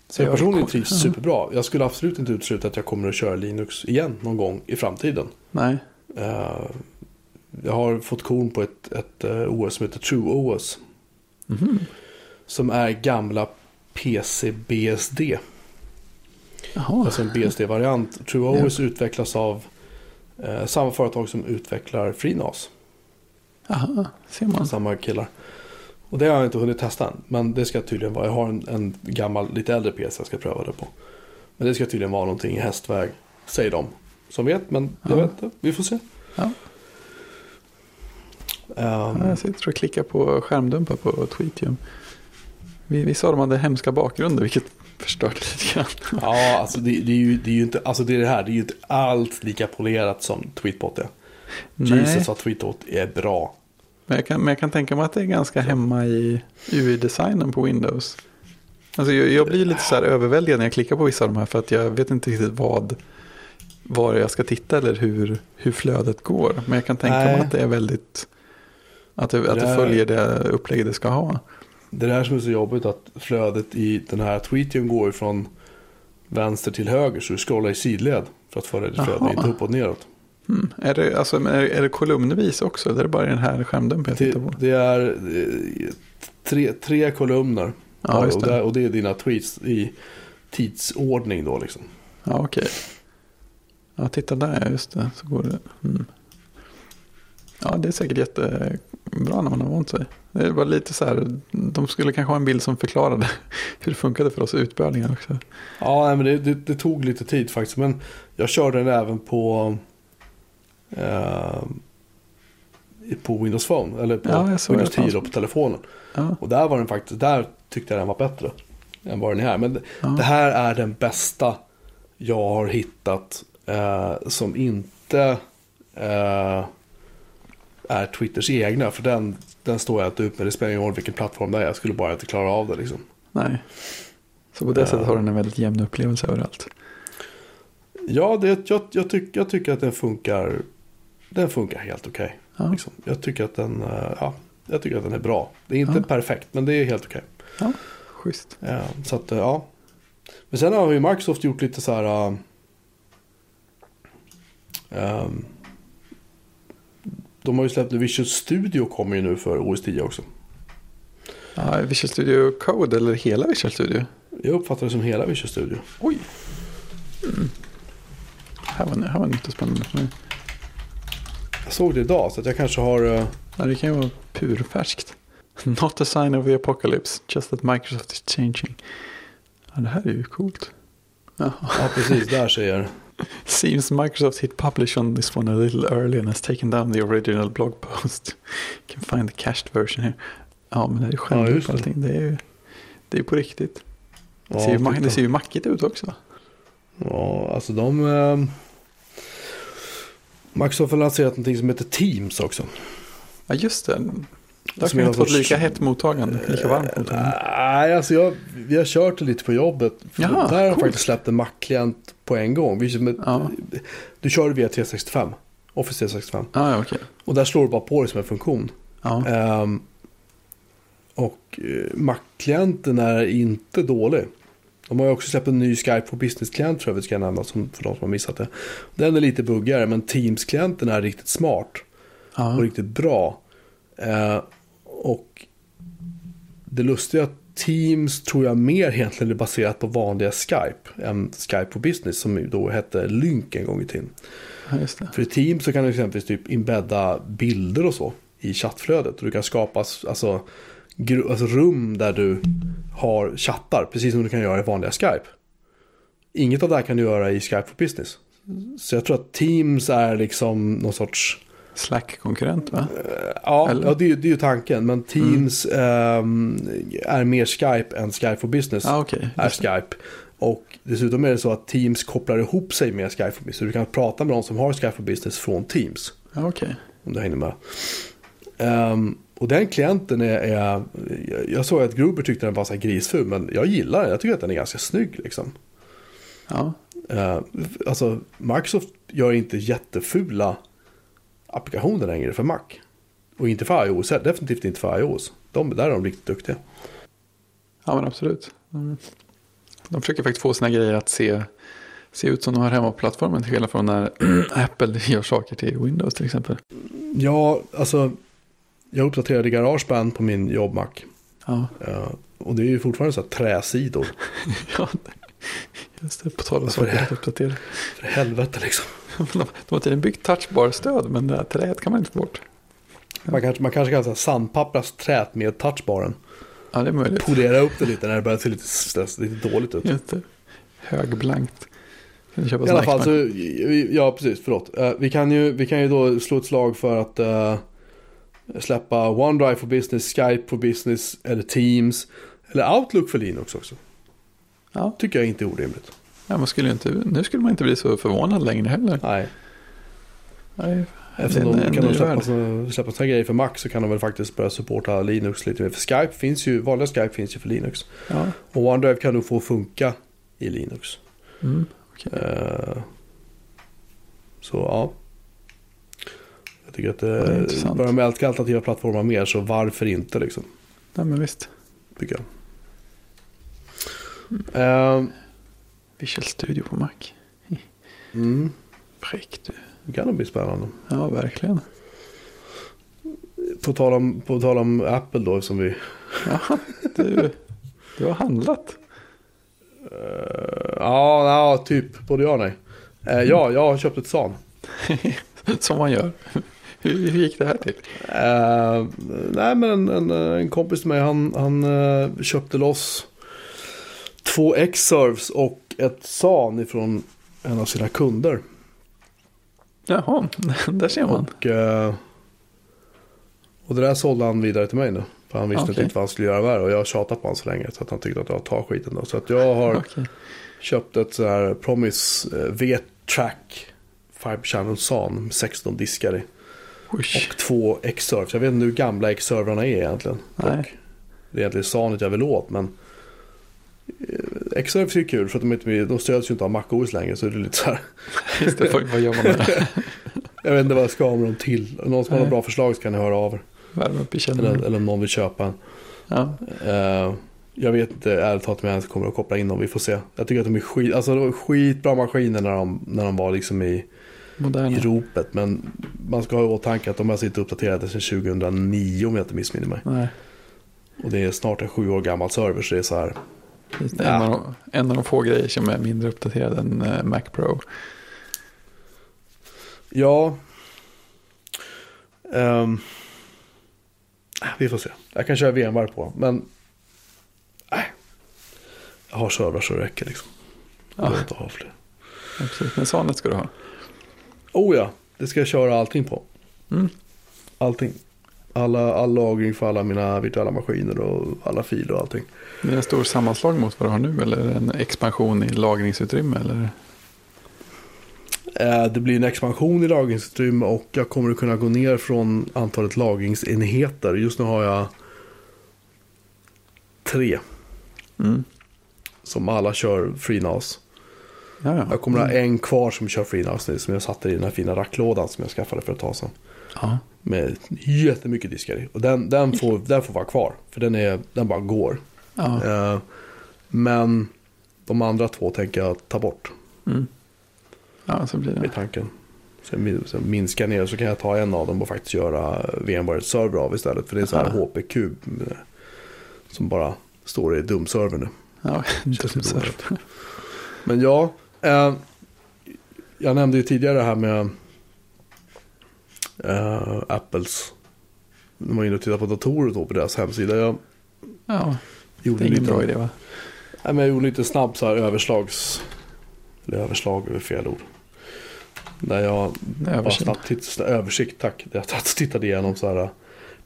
så jag Ja, personligen trivs Ja. superbra. Jag skulle absolut inte utesluta att jag kommer att köra Linux igen någon gång i framtiden. Nej, Eh, jag har fått korn på ett, ett eh, OS som heter True OS. Mhm. Som är gamla PCBSD. jaha. Alltså en BSD-variant. True OS utvecklas av eh, samma företag som utvecklar FreeNAS. Jaha, ser man. Samma killar. Och det har jag inte hunnit testa än. Men det ska tydligen vara. Jag har en, en gammal, lite äldre PC jag ska pröva det på. Men det ska tydligen vara någonting i hästväg. Säger de. Som vet, men jag Ja. vet inte. Vi får se. Ja. Ja, jag sitter och klickar på skärmdumpar på Tweetium. Vi, vi sa de hade hemska bakgrunder, vilket förstörde lite grann. Ja, alltså det, det, är ju, det är ju inte, alltså det är det här, det är ju inte alls lika polerat som Tweetbot är. Jesus vad Tweetbot är bra. Men jag, kan, men jag kan tänka mig att det är ganska hemma i UI-designen på Windows. Alltså jag, jag blir lite så här överväldigad när jag klickar på vissa av de här för att jag vet inte riktigt vad var jag ska titta eller hur, hur flödet går. Men jag kan tänka mig Nej. att det är väldigt att det, att det följer det upplägg det ska ha. Det där som är så jobbigt att flödet i den här tweeten går från vänster till höger. Så du scrollar i sidled för att föra ditt flöde, inte upp och neråt. Hmm. Är, det, alltså, är, är det kolumnvis också? Eller är det bara den här skärmdumpen jag tittar på? det är eh, tre, tre kolumner. Ja, och, det. och det är dina tweets i tidsordning då liksom. Ja, okej. Ja, titta där, just det. Så går det. Mm. Ja, det är säkert jättebra när man har vant sig. Det var lite så här, de skulle kanske ha en bild som förklarade *laughs* hur det funkade för oss utbörlingar också. Ja, men det, det, det, tog lite tid faktiskt. Men jag körde den även på, eh, på Windows Phone. Eller på Ja, Windows såg det 10 fanns. då, på telefonen. Ja, Och där var den faktiskt, där tyckte jag den var bättre. Än vad den är här. Men Ja. det här är den bästa jag har hittat. Eh, som inte eh, är Twitters egna. För den, den står jag inte ut med. Det spelar ingen roll vilken plattform det är. Jag skulle bara inte klara av det liksom. nej. Så på det Ja. sättet har den en väldigt jämn upplevelse överallt. Ja, det, jag, jag, tyck, jag tycker att den funkar. Den funkar helt okej. Ja, liksom. Jag tycker att den, eh, ja, jag tycker att den är bra. Det är inte Ja. perfekt, men det är helt okej. ja schysst. Ja, så att, eh, ja. Men sen har ju Microsoft gjort lite så här. eh, ehm, de har ju släppt Visual Studio kommer ju nu för OS 10 också. Ja, Visual Studio Code eller hela Visual Studio? Jag uppfattar det som hela Visual Studio. Oj. Mm. Här, var, här var nytt och spännande för mig. Jag såg det idag så jag kanske har... eh, Ja, det kan ju vara purfärskt. *laughs* Not a sign of the apocalypse, just that Microsoft is changing. Ja, det här är ju coolt. Jaha. ja, precis. Där det. *laughs* Seems Microsoft hit publish on this one a little early and has taken down the original blog post. You *laughs* can find the cached version here. Ja, men det är ju Ja, och det. allting. Det är ju det är på riktigt. Det Ja, ser, ju, det ser ju mackigt ut också. Ja, alltså de... Microsoft har lanserat någonting som heter Teams också. Ja, just det. Där Som kan är inte fått lika sorts- hett mottagande, lika varmt mottagande. Nej, alltså jag, vi har kört det lite på jobbet. Jaha, där har jag faktiskt släppt en Mac-klient på en gång. Vi, Ja, Du kör via 365, Office 365. ja, ja okej. Och där slår du bara på det som en funktion. Ja. Ehm, och eh, Mac-klienten är inte dålig. De har ju också släppt en ny Skype for Business-klient för övrigt ska jag nämna som, för de som har missat det. Den är lite buggigare men Teams-klienten är riktigt smart och ja. riktigt bra. Eh, och det lustiga är att Teams tror jag mer egentligen är baserat på vanliga Skype än Skype for Business som då hette Lync en gång i tiden. För i Teams så kan du exempelvis typ embedda bilder och så i chattflödet. Och du kan skapa alltså, alltså rum där du har chattar, precis som du kan göra i vanliga Skype. Inget av det här kan du göra i Skype for Business. Så jag tror att Teams är liksom någon sorts... Slack-konkurrent va? Ja, Eller? ja det, är, det är ju tanken. Men Teams ehm, är mer Skype än Skype for Business Ja, okej. är Skype. Och dessutom är det så att Teams kopplar ihop sig med Skype for Business. Så du kan prata med någon som har Skype for Business från Teams. Ja, okej. Om du hänger med. Ehm, och den klienten är, är jag- såg att Gruber tyckte den var så grisful. Men jag gillar den. Jag tycker att den är ganska snygg liksom. Ja. Uh, alltså Microsoft gör inte jättefula applikationer längre för Mac. Och inte för iOS, definitivt inte för iOS. De, där är de riktigt duktiga. ja, men absolut. De, de försöker faktiskt få sina grejer att se, se ut som de har hemma på plattformen. Till skillnad från när *clears throat* Apple gör saker till Windows till exempel. Ja, alltså jag uppdaterade GarageBand på min jobb-Mac. Ja, Eh, och det är ju fortfarande så här träsidor. *laughs* ja just det. På tal om Varför saker att uppdatera. För helvete liksom. *laughs* De, har tydligen byggt touchbar-stöd, men det här träet kan man inte få bort. Man kanske, man kanske kan sandpappras träet med touchbaren. Ja, det är möjligt. Polera upp det lite när det börjar se lite, stress- lite dåligt ut. Det. Högblankt. I alla fall så, ja precis, förlåt. Eh, vi, kan ju, vi kan ju då slå ett slag för att eh, släppa OneDrive for Business, Skype for Business eller Teams. Eller Outlook för Linux också. Ja, Tycker jag inte är orimligt. ja, man skulle inte, nu skulle man inte bli så förvånad längre heller. Nej, Nej, eftersom de en kan de släppa, så, släppa sådana grejer för Mac så kan de väl faktiskt börja supporta Linux lite mer. För Skype finns ju, vanliga Skype finns ju för Linux. Ja, Och OneDrive kan du få funka i Linux. mm, okej. Eh, så ja. Jag tycker att det börjar med alternativa plattformar mer så varför inte liksom. Nej, men visst. Tycker jag. Eh, Visual Studio på Mac. mm, du. det kan nog bli spännande. Ja, verkligen. På tal om, på tal om Apple då som vi. Ja, du, du har handlat. eh, ja, ja, typ både ja och nej. Eh, ja, jag har köpt ett SAN. *laughs* Som man gör. Hur, hur gick det här till? Eh, nej, men en, en, en kompis till mig, han, han eh, köpte loss två X-serves och ett SAN ifrån en av sina kunder. Jaha, *laughs* där ser man. Och, eh, och det där sålde han vidare till mig nu. För han visste Okej. inte vad han skulle göra med det. Och jag har tjatat på honom så länge. Så att han tyckte att jag tar skiten då. Så att jag har Okej. köpt ett så här Promise V-Track 5 Channel SAN med 16 diskar i. Oj. Och två X-servers. Jag vet inte hur gamla X-servrarna är egentligen. Nej. Det är egentligen SANet jag vill åt. Men eh, X-servers är kul för att de, de stöds ju inte av MacOS längre. Så det är lite så här. Just det, vad, gör man med det? *laughs* Jag vet inte vad jag ska ha med dem till. Någon som har Nej. några bra förslag så kan ni höra av er. Värma upp i Eller, källaren. eller om någon vill köpa en. Ja. Eh, jag vet inte ärligt talat om jag ens kommer att koppla in dem. Vi får se. Jag tycker att de är skit, alltså, de var skitbra maskiner när de, när de var liksom i, i Moderna. ropet. Men man ska ha i åtanke att de har sitt uppdaterade sedan 2009 om jag inte missminner mig. Nej. Och det är snart en sju år gammal server så det är så här. Just. Ja. En, av de, en av de få grejer som är mindre uppdaterad än eh, Mac Pro. Ja. Ehm, vi får se. Jag kan köra VMware på. Men. Nej. Jag har servrar så det räcker liksom. Jag Ja, behöver inte ha fler. absolut. Men Sanet ska du ha. Oh ja. Det ska jag köra allting på. Mm. Allting. Alla, all lagring för alla mina virtuella maskiner och alla filer och allting. Det är en stor sammanslag mot vad du har nu eller en expansion i lagringsutrymme? Eller? Eh, Det blir en expansion i lagringsutrymme och jag kommer att kunna gå ner från antalet lagringsenheter. Just nu har jag tre Mm. som alla kör FreeNAS. Ja, ja. Jag kommer att ha en kvar som kör FreeNAS nu som jag satte i den här fina racklådan som jag skaffade för ett tag sedan. ja. Med jättemycket diskar i. Och den, den, får, den får vara kvar. För den, är, den bara går. ja. Eh, Men de andra två tänker jag ta bort. Mm. ja, så blir Med det. tanken. Sen, sen minska ner så kan jag ta en av dem och faktiskt göra VMware server av istället. För det är så här. HP-kub. eh, Som bara står i dumserver nu. Ja, *laughs* onödigt. Men ja, eh, jag nämnde ju tidigare det här med eh, Apples. När man inne och tittade på datorer då på deras hemsida. Jag Ja, det gjorde är ingen lite, bra idé va? Nej, men jag gjorde lite snabb så här överslags... Eller överslag är fel ord. Där jag bara snabbt titt, översikt, tack. Där jag tittade igenom så här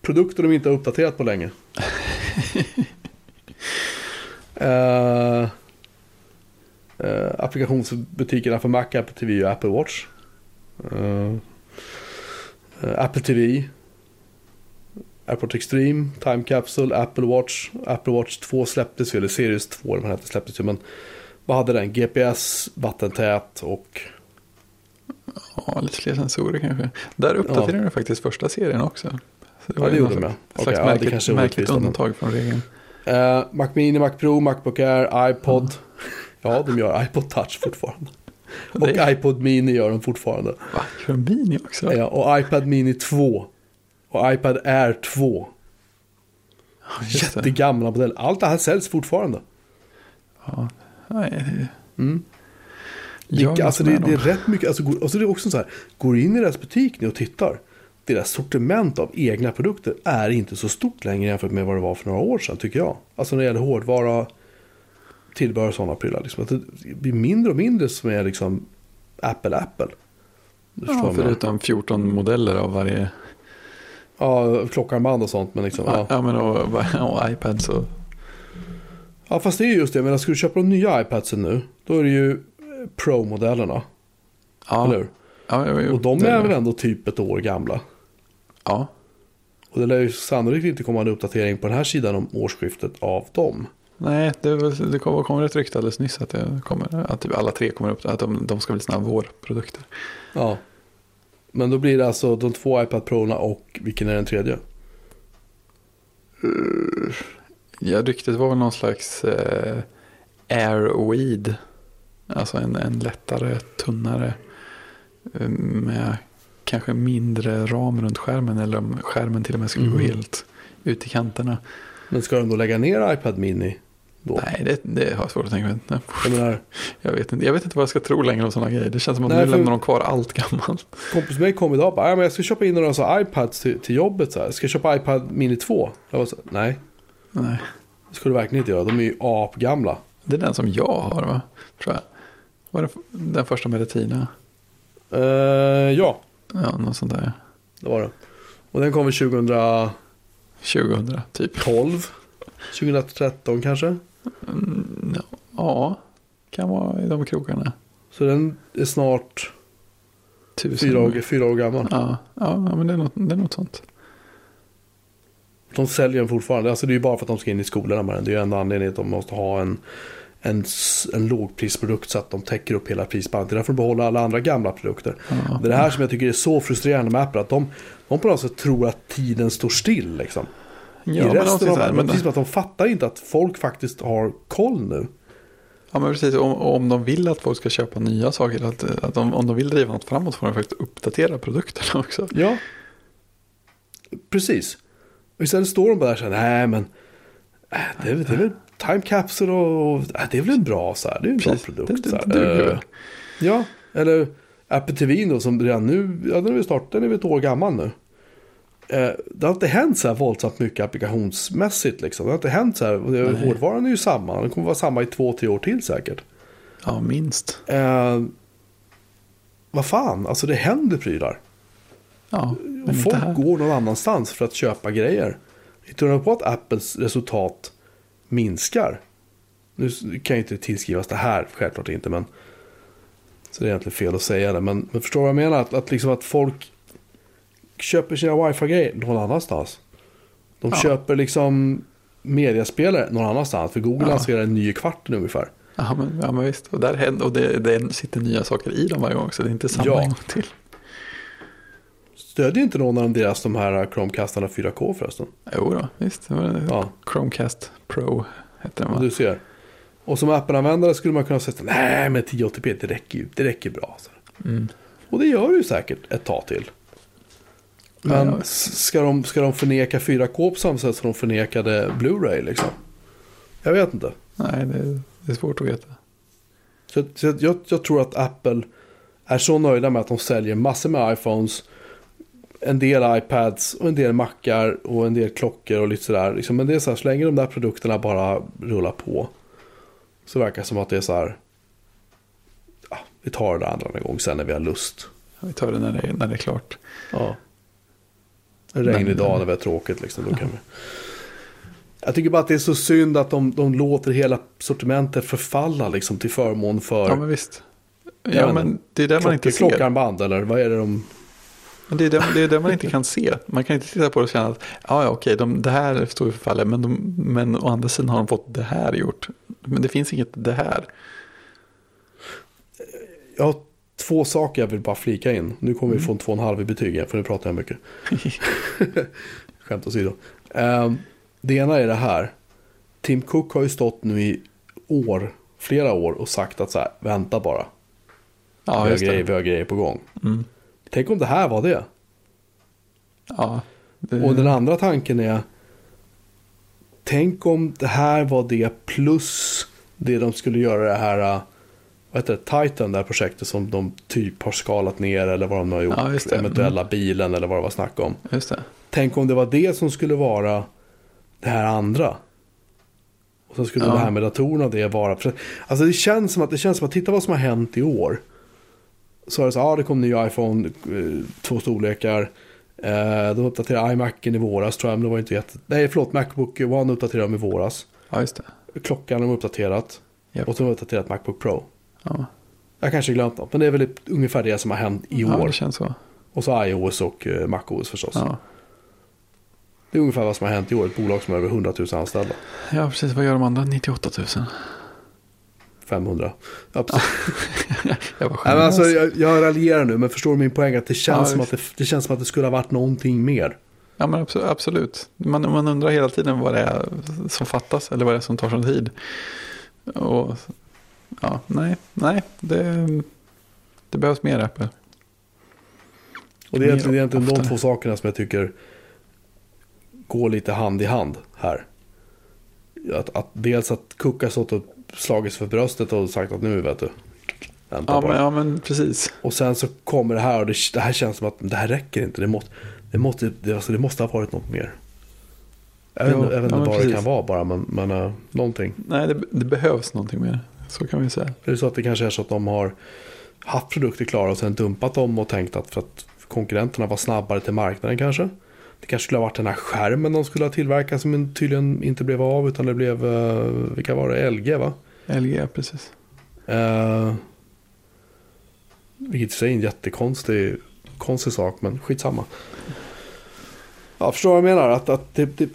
produkter de inte har uppdaterat på länge. *laughs* Eh, eh, applikationsbutikerna för Mac, Apple TV och Apple Watch. Eh, eh, Apple TV. AirPort Extreme, Time Capsule, Apple Watch. Apple Watch 2 släpptes ju, eller Series 2 eller vad den hette släpptes ju. Men vad hade den? GPS, vattentät och... Ja, lite fler sensorer kanske. Där uppdaterade du faktiskt första serien också. Så Ja, det gjorde de, ja. slags Okej, ja, det märkligt, kanske är märkligt undantag från regeln. Eh, Mac Mini, Mac Pro, Macbook Air, iPod. Ja, de gör iPod Touch fortfarande. Och Det är- iPod Mini gör de fortfarande. Va, gör de Mini också? Ja, och iPad Mini 2. Och iPad Air 2. just det. Jättegamla modeller. Allt det här säljs fortfarande. Ja. Nej, det- Mm. Vilka, alltså det, det är dem. rätt mycket. Alltså, alltså det är också så här. Går in i deras butik nu och tittar. Deras sortiment av egna produkter är inte så stort längre jämfört med vad det var för några år sedan tycker jag. Alltså när det gäller hårdvara, tillbehör sådana prylar. Liksom. Att det blir mindre och mindre som är liksom Apple Apple. Ja, förutom 14 modeller av varje. Ja, klockarmband och sånt. Men liksom, Ja, ja. men och, och iPads och. ja, fast det är just det. Men ska du köpa de nya iPadsen nu, då är det ju Pro-modellerna. Ja, Eller hur? ja, jag har Och de är väl ändå typ ett år gamla. Ja, Och det lär ju sannolikt inte komma en uppdatering på den här sidan om årsskiftet av dem. Nej, det, det kom, ett rykte alldeles nyss att, det kommer, att typ alla tre kommer upp, att de, de ska bli sådana vårprodukter. Ja. Men då blir det alltså de två iPad Pro och vilken är den tredje? Ja, ryktet var väl någon slags eh, Airweed. Alltså en, en lättare, tunnare. eh, Med kanske mindre ram runt skärmen. Eller om skärmen till och med skulle gå Mhm. helt ut i kanterna. Men ska de då lägga ner iPad Mini Då. Nej, det, det har jag svårt att tänka mig. Nej, Jag menar, Jag vet, inte, jag vet inte vad jag ska tro längre om sådana grejer. Det känns som att Nej, nu lämnar de kvar allt gammalt. kompis mig kom idag och bara, men jag ska köpa in några så iPads till, till jobbet. Så här. Ska jag köpa iPad Mini 2? Jag var så, nej, Nej. det ska du verkligen inte göra. De är ju apgamla. Det är den som jag har va? Tror jag. Var det den första med retina? Uh, ja, Ja, något sånt där. det var det. Och den kom väl 2012, 2000 typ. 2013 kanske. Mm, ja, kan vara i de krokarna. Så den är snart Tusen. fyra år, fyra år gammal. Ja, ja, men det är, något, det är något sånt. De säljer den fortfarande. Alltså det är ju bara för att de ska in i skolorna med den. Det är ju en anledning att de måste ha en, en, en lågprisprodukt så att de täcker upp hela prisbandet. Det är därför de behåller alla andra gamla produkter. Ja. Det är det här som jag tycker är så frustrerande med Apple. Att de, de på något sätt tror att tiden står still. Liksom. I Ja, men, resten av så här, men precis som att de fattar inte att folk faktiskt har koll nu. ja, men precis. Om, om de vill att folk ska köpa nya saker, att, att de, om de vill driva något framåt får de faktiskt uppdatera produkterna *laughs* också. Ja. Precis. Och istället står de bara där och säger, nej men äh, det, är, det är väl time capsule och, och äh, det är väl en bra så här, det är en bra Precis. produkt. Det- det- så här. det Eh, väl. Ja, eller Apple TV då som redan nu, ja den är väl snart, den är väl ett år gammal nu. Eh, det har inte hänt så här våldsamt mycket applikationsmässigt liksom. Det har inte hänt så här, Nej. hårdvaran är ju samma, den kommer vara samma i två, tre år till säkert. Ja, minst. Eh, vad fan, alltså det händer prylar. Ja, men Och inte folk här. går någon annanstans för att köpa grejer. Inte undra på att Apples resultat minskar. Nu kan ju inte tillskrivas det här, självklart inte. Men, så det är egentligen fel att säga det. Men, men förstår vad jag menar? Att, att, liksom att folk köper sina wifi-grejer någon annanstans. De Ja. köper liksom mediaspelare någon annanstans. För Google Ja. lanserar en ny i kvarten ungefär. Ja, men, ja, men visst. Och, där händer, och det, det sitter nya saker i dem varje gång, så det är inte samma Ja. gång till. Stödjer inte någon av deras de här Chromecastarna 4K förresten? Jo då, visst. Ja. Chromecast Pro hette den va? du ser. Och som Apple-användare skulle man kunna säga nej men 1080p det räcker ju, det räcker bra. Så. Mm. Och det gör det ju säkert ett tag till. Men Ja, ska, de, ska de förneka 4K på samma sätt som de förnekade Blu-ray liksom? Jag vet inte. Nej, det, det är svårt att veta. Så, så jag, jag tror att Apple är så nöjda med att de säljer massor med iPhones, en del iPads och en del Macar och en del klockor och lite sådär. Liksom, men det är så här, så länge de där produkterna bara rullar på så verkar det som att det är så här, ja, vi tar det andra en gång sen när vi har lust. Vi tar det när det, när det är klart. Ja. En regnig Men- dag när vi har tråkigt liksom. Då kan vi. Jag tycker bara att det är så synd att de, de låter hela sortimentet förfalla liksom till förmån för Ja, men visst. Ja, vet men det är det man inte ser. klockarmband eller vad är det de... Men Det är, det, det är det man inte kan se. Man kan inte titta på det och känna att ja, ja, okej, de, det här står ju för fallet, men, de, men å andra sidan har de fått det här gjort. Men det finns inget det här. Jag två saker jag vill bara flika in. Nu kommer vi få en två och en halv i betyg för nu pratar jag mycket. *laughs* Skämt åsido. Um, det ena är det här. Tim Cook har ju stått nu i år, flera år och sagt att så här, vänta bara. Ja, vi, har grejer, vi har grejer på gång. Mm. Tänk om det här var det. Ja, det Och den andra tanken är, tänk om det här var det plus det de skulle göra det här, vad heter det, Titan, det här projektet som de typ har skalat ner eller vad de nu har gjort. Ja. Eventuella bilen eller vad det var snack om. Tänk om det var det som skulle vara det här andra. Och så skulle Ja. det här med datorerna det vara. Alltså det känns som att, det känns som att titta vad som har hänt i år. Så är det så, ja det kom ny iPhone, eh, två storlekar. Eh, de uppdaterade iMacen i våras tror jag, men det var inte jätte... Nej förlåt, Macbook One uppdaterade de i våras. Ja. Klockan har de uppdaterat. Japp. Och så har de uppdaterat Macbook Pro. Ja, Jag kanske glömt något, men det är väl ungefär det som har hänt i ja år. det känns så. Och så iOS och eh, MacOS förstås. Ja. Det är ungefär vad som har hänt i år. Ett bolag som har över 100 000 anställda. ja, precis. Vad gör de andra 98 000? 500. Ja, precis. *laughs* Jag var Nej, men alltså, jag, jag raljerar nu, men förstår du min poäng? Att det känns, Ja, som, att det, det känns som att det skulle ha varit någonting mer. Ja, men abso- absolut. Man, man undrar hela tiden vad det är som fattas eller vad det är som tar sån tid. Och ja, nej, nej, det, det behövs mer Apple. Och det är egentligen, egentligen de två sakerna som jag tycker går lite hand i hand här. att, att dels att Cook har stått och slagit sig för bröstet och sagt att nu vet du. Vänta Ja bara. men, ja, men precis. Och sen så kommer det här och det, det här känns som att det här räcker inte. Det måste, det måste, det, alltså det måste ha varit något mer. Jag vet inte, vad det kan vara bara, men, men uh, någonting. Nej, det, det behövs någonting mer. Så kan vi säga. Är det så att det kanske är så att de har haft produkter klara och sen dumpat dem och tänkt att för att konkurrenterna var snabbare till marknaden kanske. Det kanske skulle ha varit den här skärmen de skulle ha tillverkat som tydligen inte blev av utan det blev, uh, vilka var det, LG va? LG, precis. Uh, vilket i sig är en jättekonstig konstig sak, men skitsamma. Jag förstår vad jag menar, att, att det, det,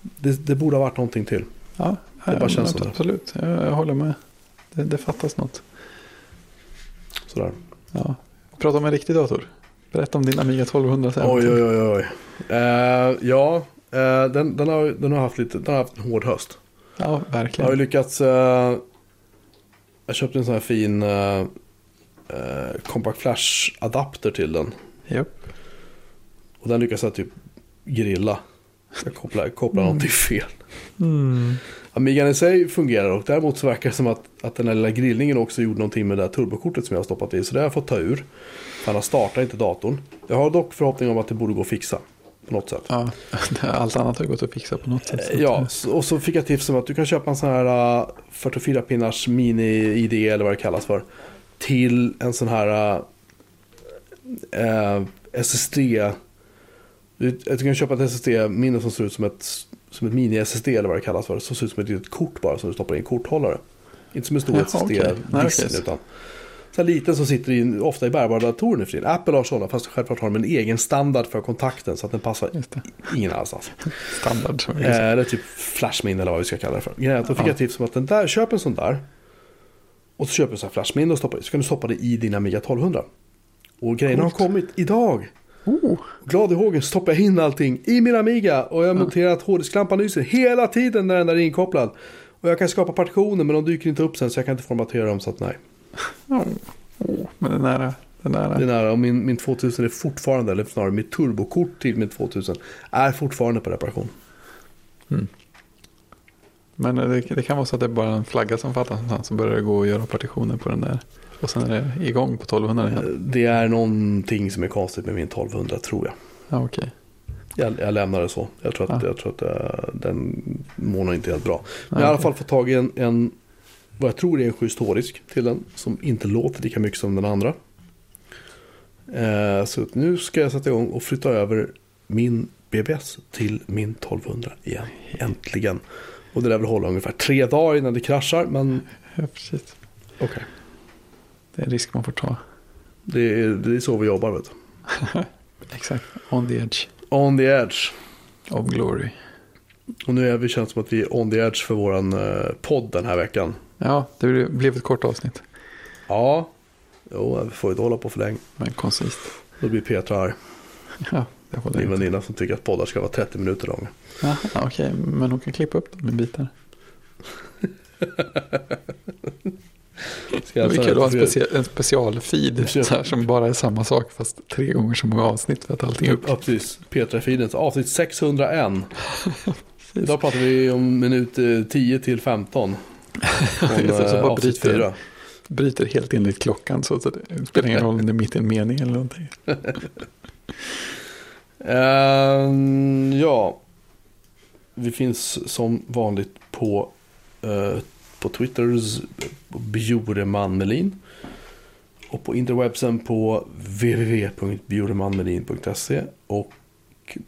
det, det borde ha varit någonting till. Ja, Det bara känns det. Absolut, jag, jag håller med. Det, det fattas något. Sådär. Ja. Prata om en riktig dator. Berätta om din Amiga 1200. sen. Oj, oj, oj, oj. Eh, ja, eh, den, den, har, den har haft lite, den har haft en hård höst. Ja, Jag har ju verkligen. lyckats, eh, jag köpte en sån här fin eh, Compact Flash adapter till den. Japp. Och den lyckas jag typ grilla. Jag kopplar, kopplar Mm. någonting fel. Mm. Amigan i sig fungerar och däremot så verkar det som att, att den här lilla grillningen också gjorde någonting med det där turbokortet som jag har stoppat i. Så det har jag fått ta ur. Annars startar inte datorn. Jag har dock förhoppning om att det borde gå att fixa. På något sätt. Ja, *laughs* allt annat har gått att fixa på något sätt. att- Ja, och så fick jag tips om att du kan köpa en sån här uh, 44 pinnars mini-ID eller vad det kallas för. Till en sån här uh, uh, SSD. Du, du kan köpa ett SSD-minne som ser ut som ett, som ett mini-SSD eller vad det kallas för. Som ser ut som ett litet kort bara som du stoppar i en korthållare. Inte som en stor SSD-disk okej. utan. Så här liten som sitter i, ofta i bärbara datorer nu för tiden. Apple har sådana fast självklart har de en egen standard för kontakten så att den passar ingen annanstans. *laughs* Standard. Eh, eller typ flashminne eller vad vi ska kalla det för. Att Då fick Ja. jag tips om att den där, köp en sån där. Och så köper du en sån här flashminne och stoppar i. Så kan du stoppa det i din Amiga 1200. Och grejerna har kommit idag. Oh, Glad i hågen stoppar jag in allting i min Amiga. Och jag noterar att hårddisklampan lyser hela tiden när den är inkopplad. Och jag kan skapa partitioner men de dyker inte upp sen så jag kan inte formatera dem så att nej. oh, oh, men den nära. Den nära. Det är nära och min, min 2000 är fortfarande, eller snarare mitt turbokort till min 2000 är fortfarande på reparation. Men det, det kan vara så att det är bara en flagga som fattas någonstans. Så börjar det gå att göra partitioner på den där. Och sen är det igång på 1200 igen. Det är någonting som är konstigt med min 1200 tror jag. Ja, okej. Jag, jag lämnar det så. Jag tror att, Ja. jag tror att eh, den mår inte helt bra. Men Ja, jag har i alla fall fått tag i en, en vad jag tror är en schysst hårddisk till den. Som inte låter lika mycket som den andra. Eh, så nu ska jag sätta igång och flytta över min BBS till min 1200 igen. Äntligen. Och det lär väl hålla ungefär tre dagar innan det kraschar. Men Ja, precis. okej. Det är en risk man får ta. Det, är, det är så vi jobbar vet du. *laughs* Exakt. On the edge On the edge. of glory. Och nu är vi känt som att vi är on the edge för våran eh, podd den här veckan. Ja, det blev- ett kort avsnitt. Ja, jo, vi får inte hålla på för länge. Men koncist. Då blir Petra arg. *laughs* Ja, det håller Min väninna som tycker att poddar ska vara 30 minuter långa. Jaha, okej. Men hon kan klippa upp dem i bitar. *laughs* *laughs* Ska Det är kul att ha en, specialfeed så här, som bara är samma sak fast tre gånger så många avsnitt för att allting är upp. Ja, precis. Petra-feedens avsnitt 601. Idag *laughs* pratar vi om minut eh, 10 till 15. Från *laughs* så eh, bara avsnitt bryter. 4. Bryter helt enligt klockan så att det spelar ingen roll om det är mitt i en mening eller någonting. Ehm, ja, vi finns som vanligt på, eh, på Twitters Bjureman Melin. Och på interwebsen på www.bjuremanmelin.se och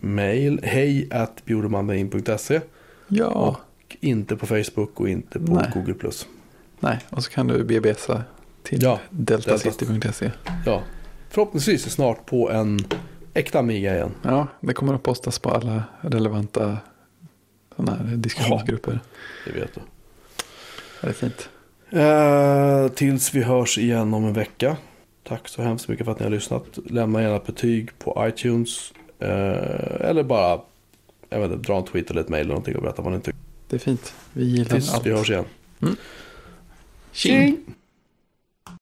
mail hej at Ja, och inte på Facebook och inte på Nej. Google+. Plus. nej. Och så kan du BBSa till Ja, deltacity.se. Ja, förhoppningsvis snart på en äkta Amiga igen. Ja, det kommer att postas på alla relevanta sådana här diskussionsgrupper. Det vet du. Det är fint. Eh, tills vi hörs igen om en vecka. Tack så hemskt mycket för att ni har lyssnat. Lämna gärna ett betyg på iTunes. Eh, eller bara jag vet inte, dra en tweet eller ett mail eller någonting och berätta vad ni tycker. Det är fint. Vi gillar Tills allt. vi hörs igen. Tjing! Tjing!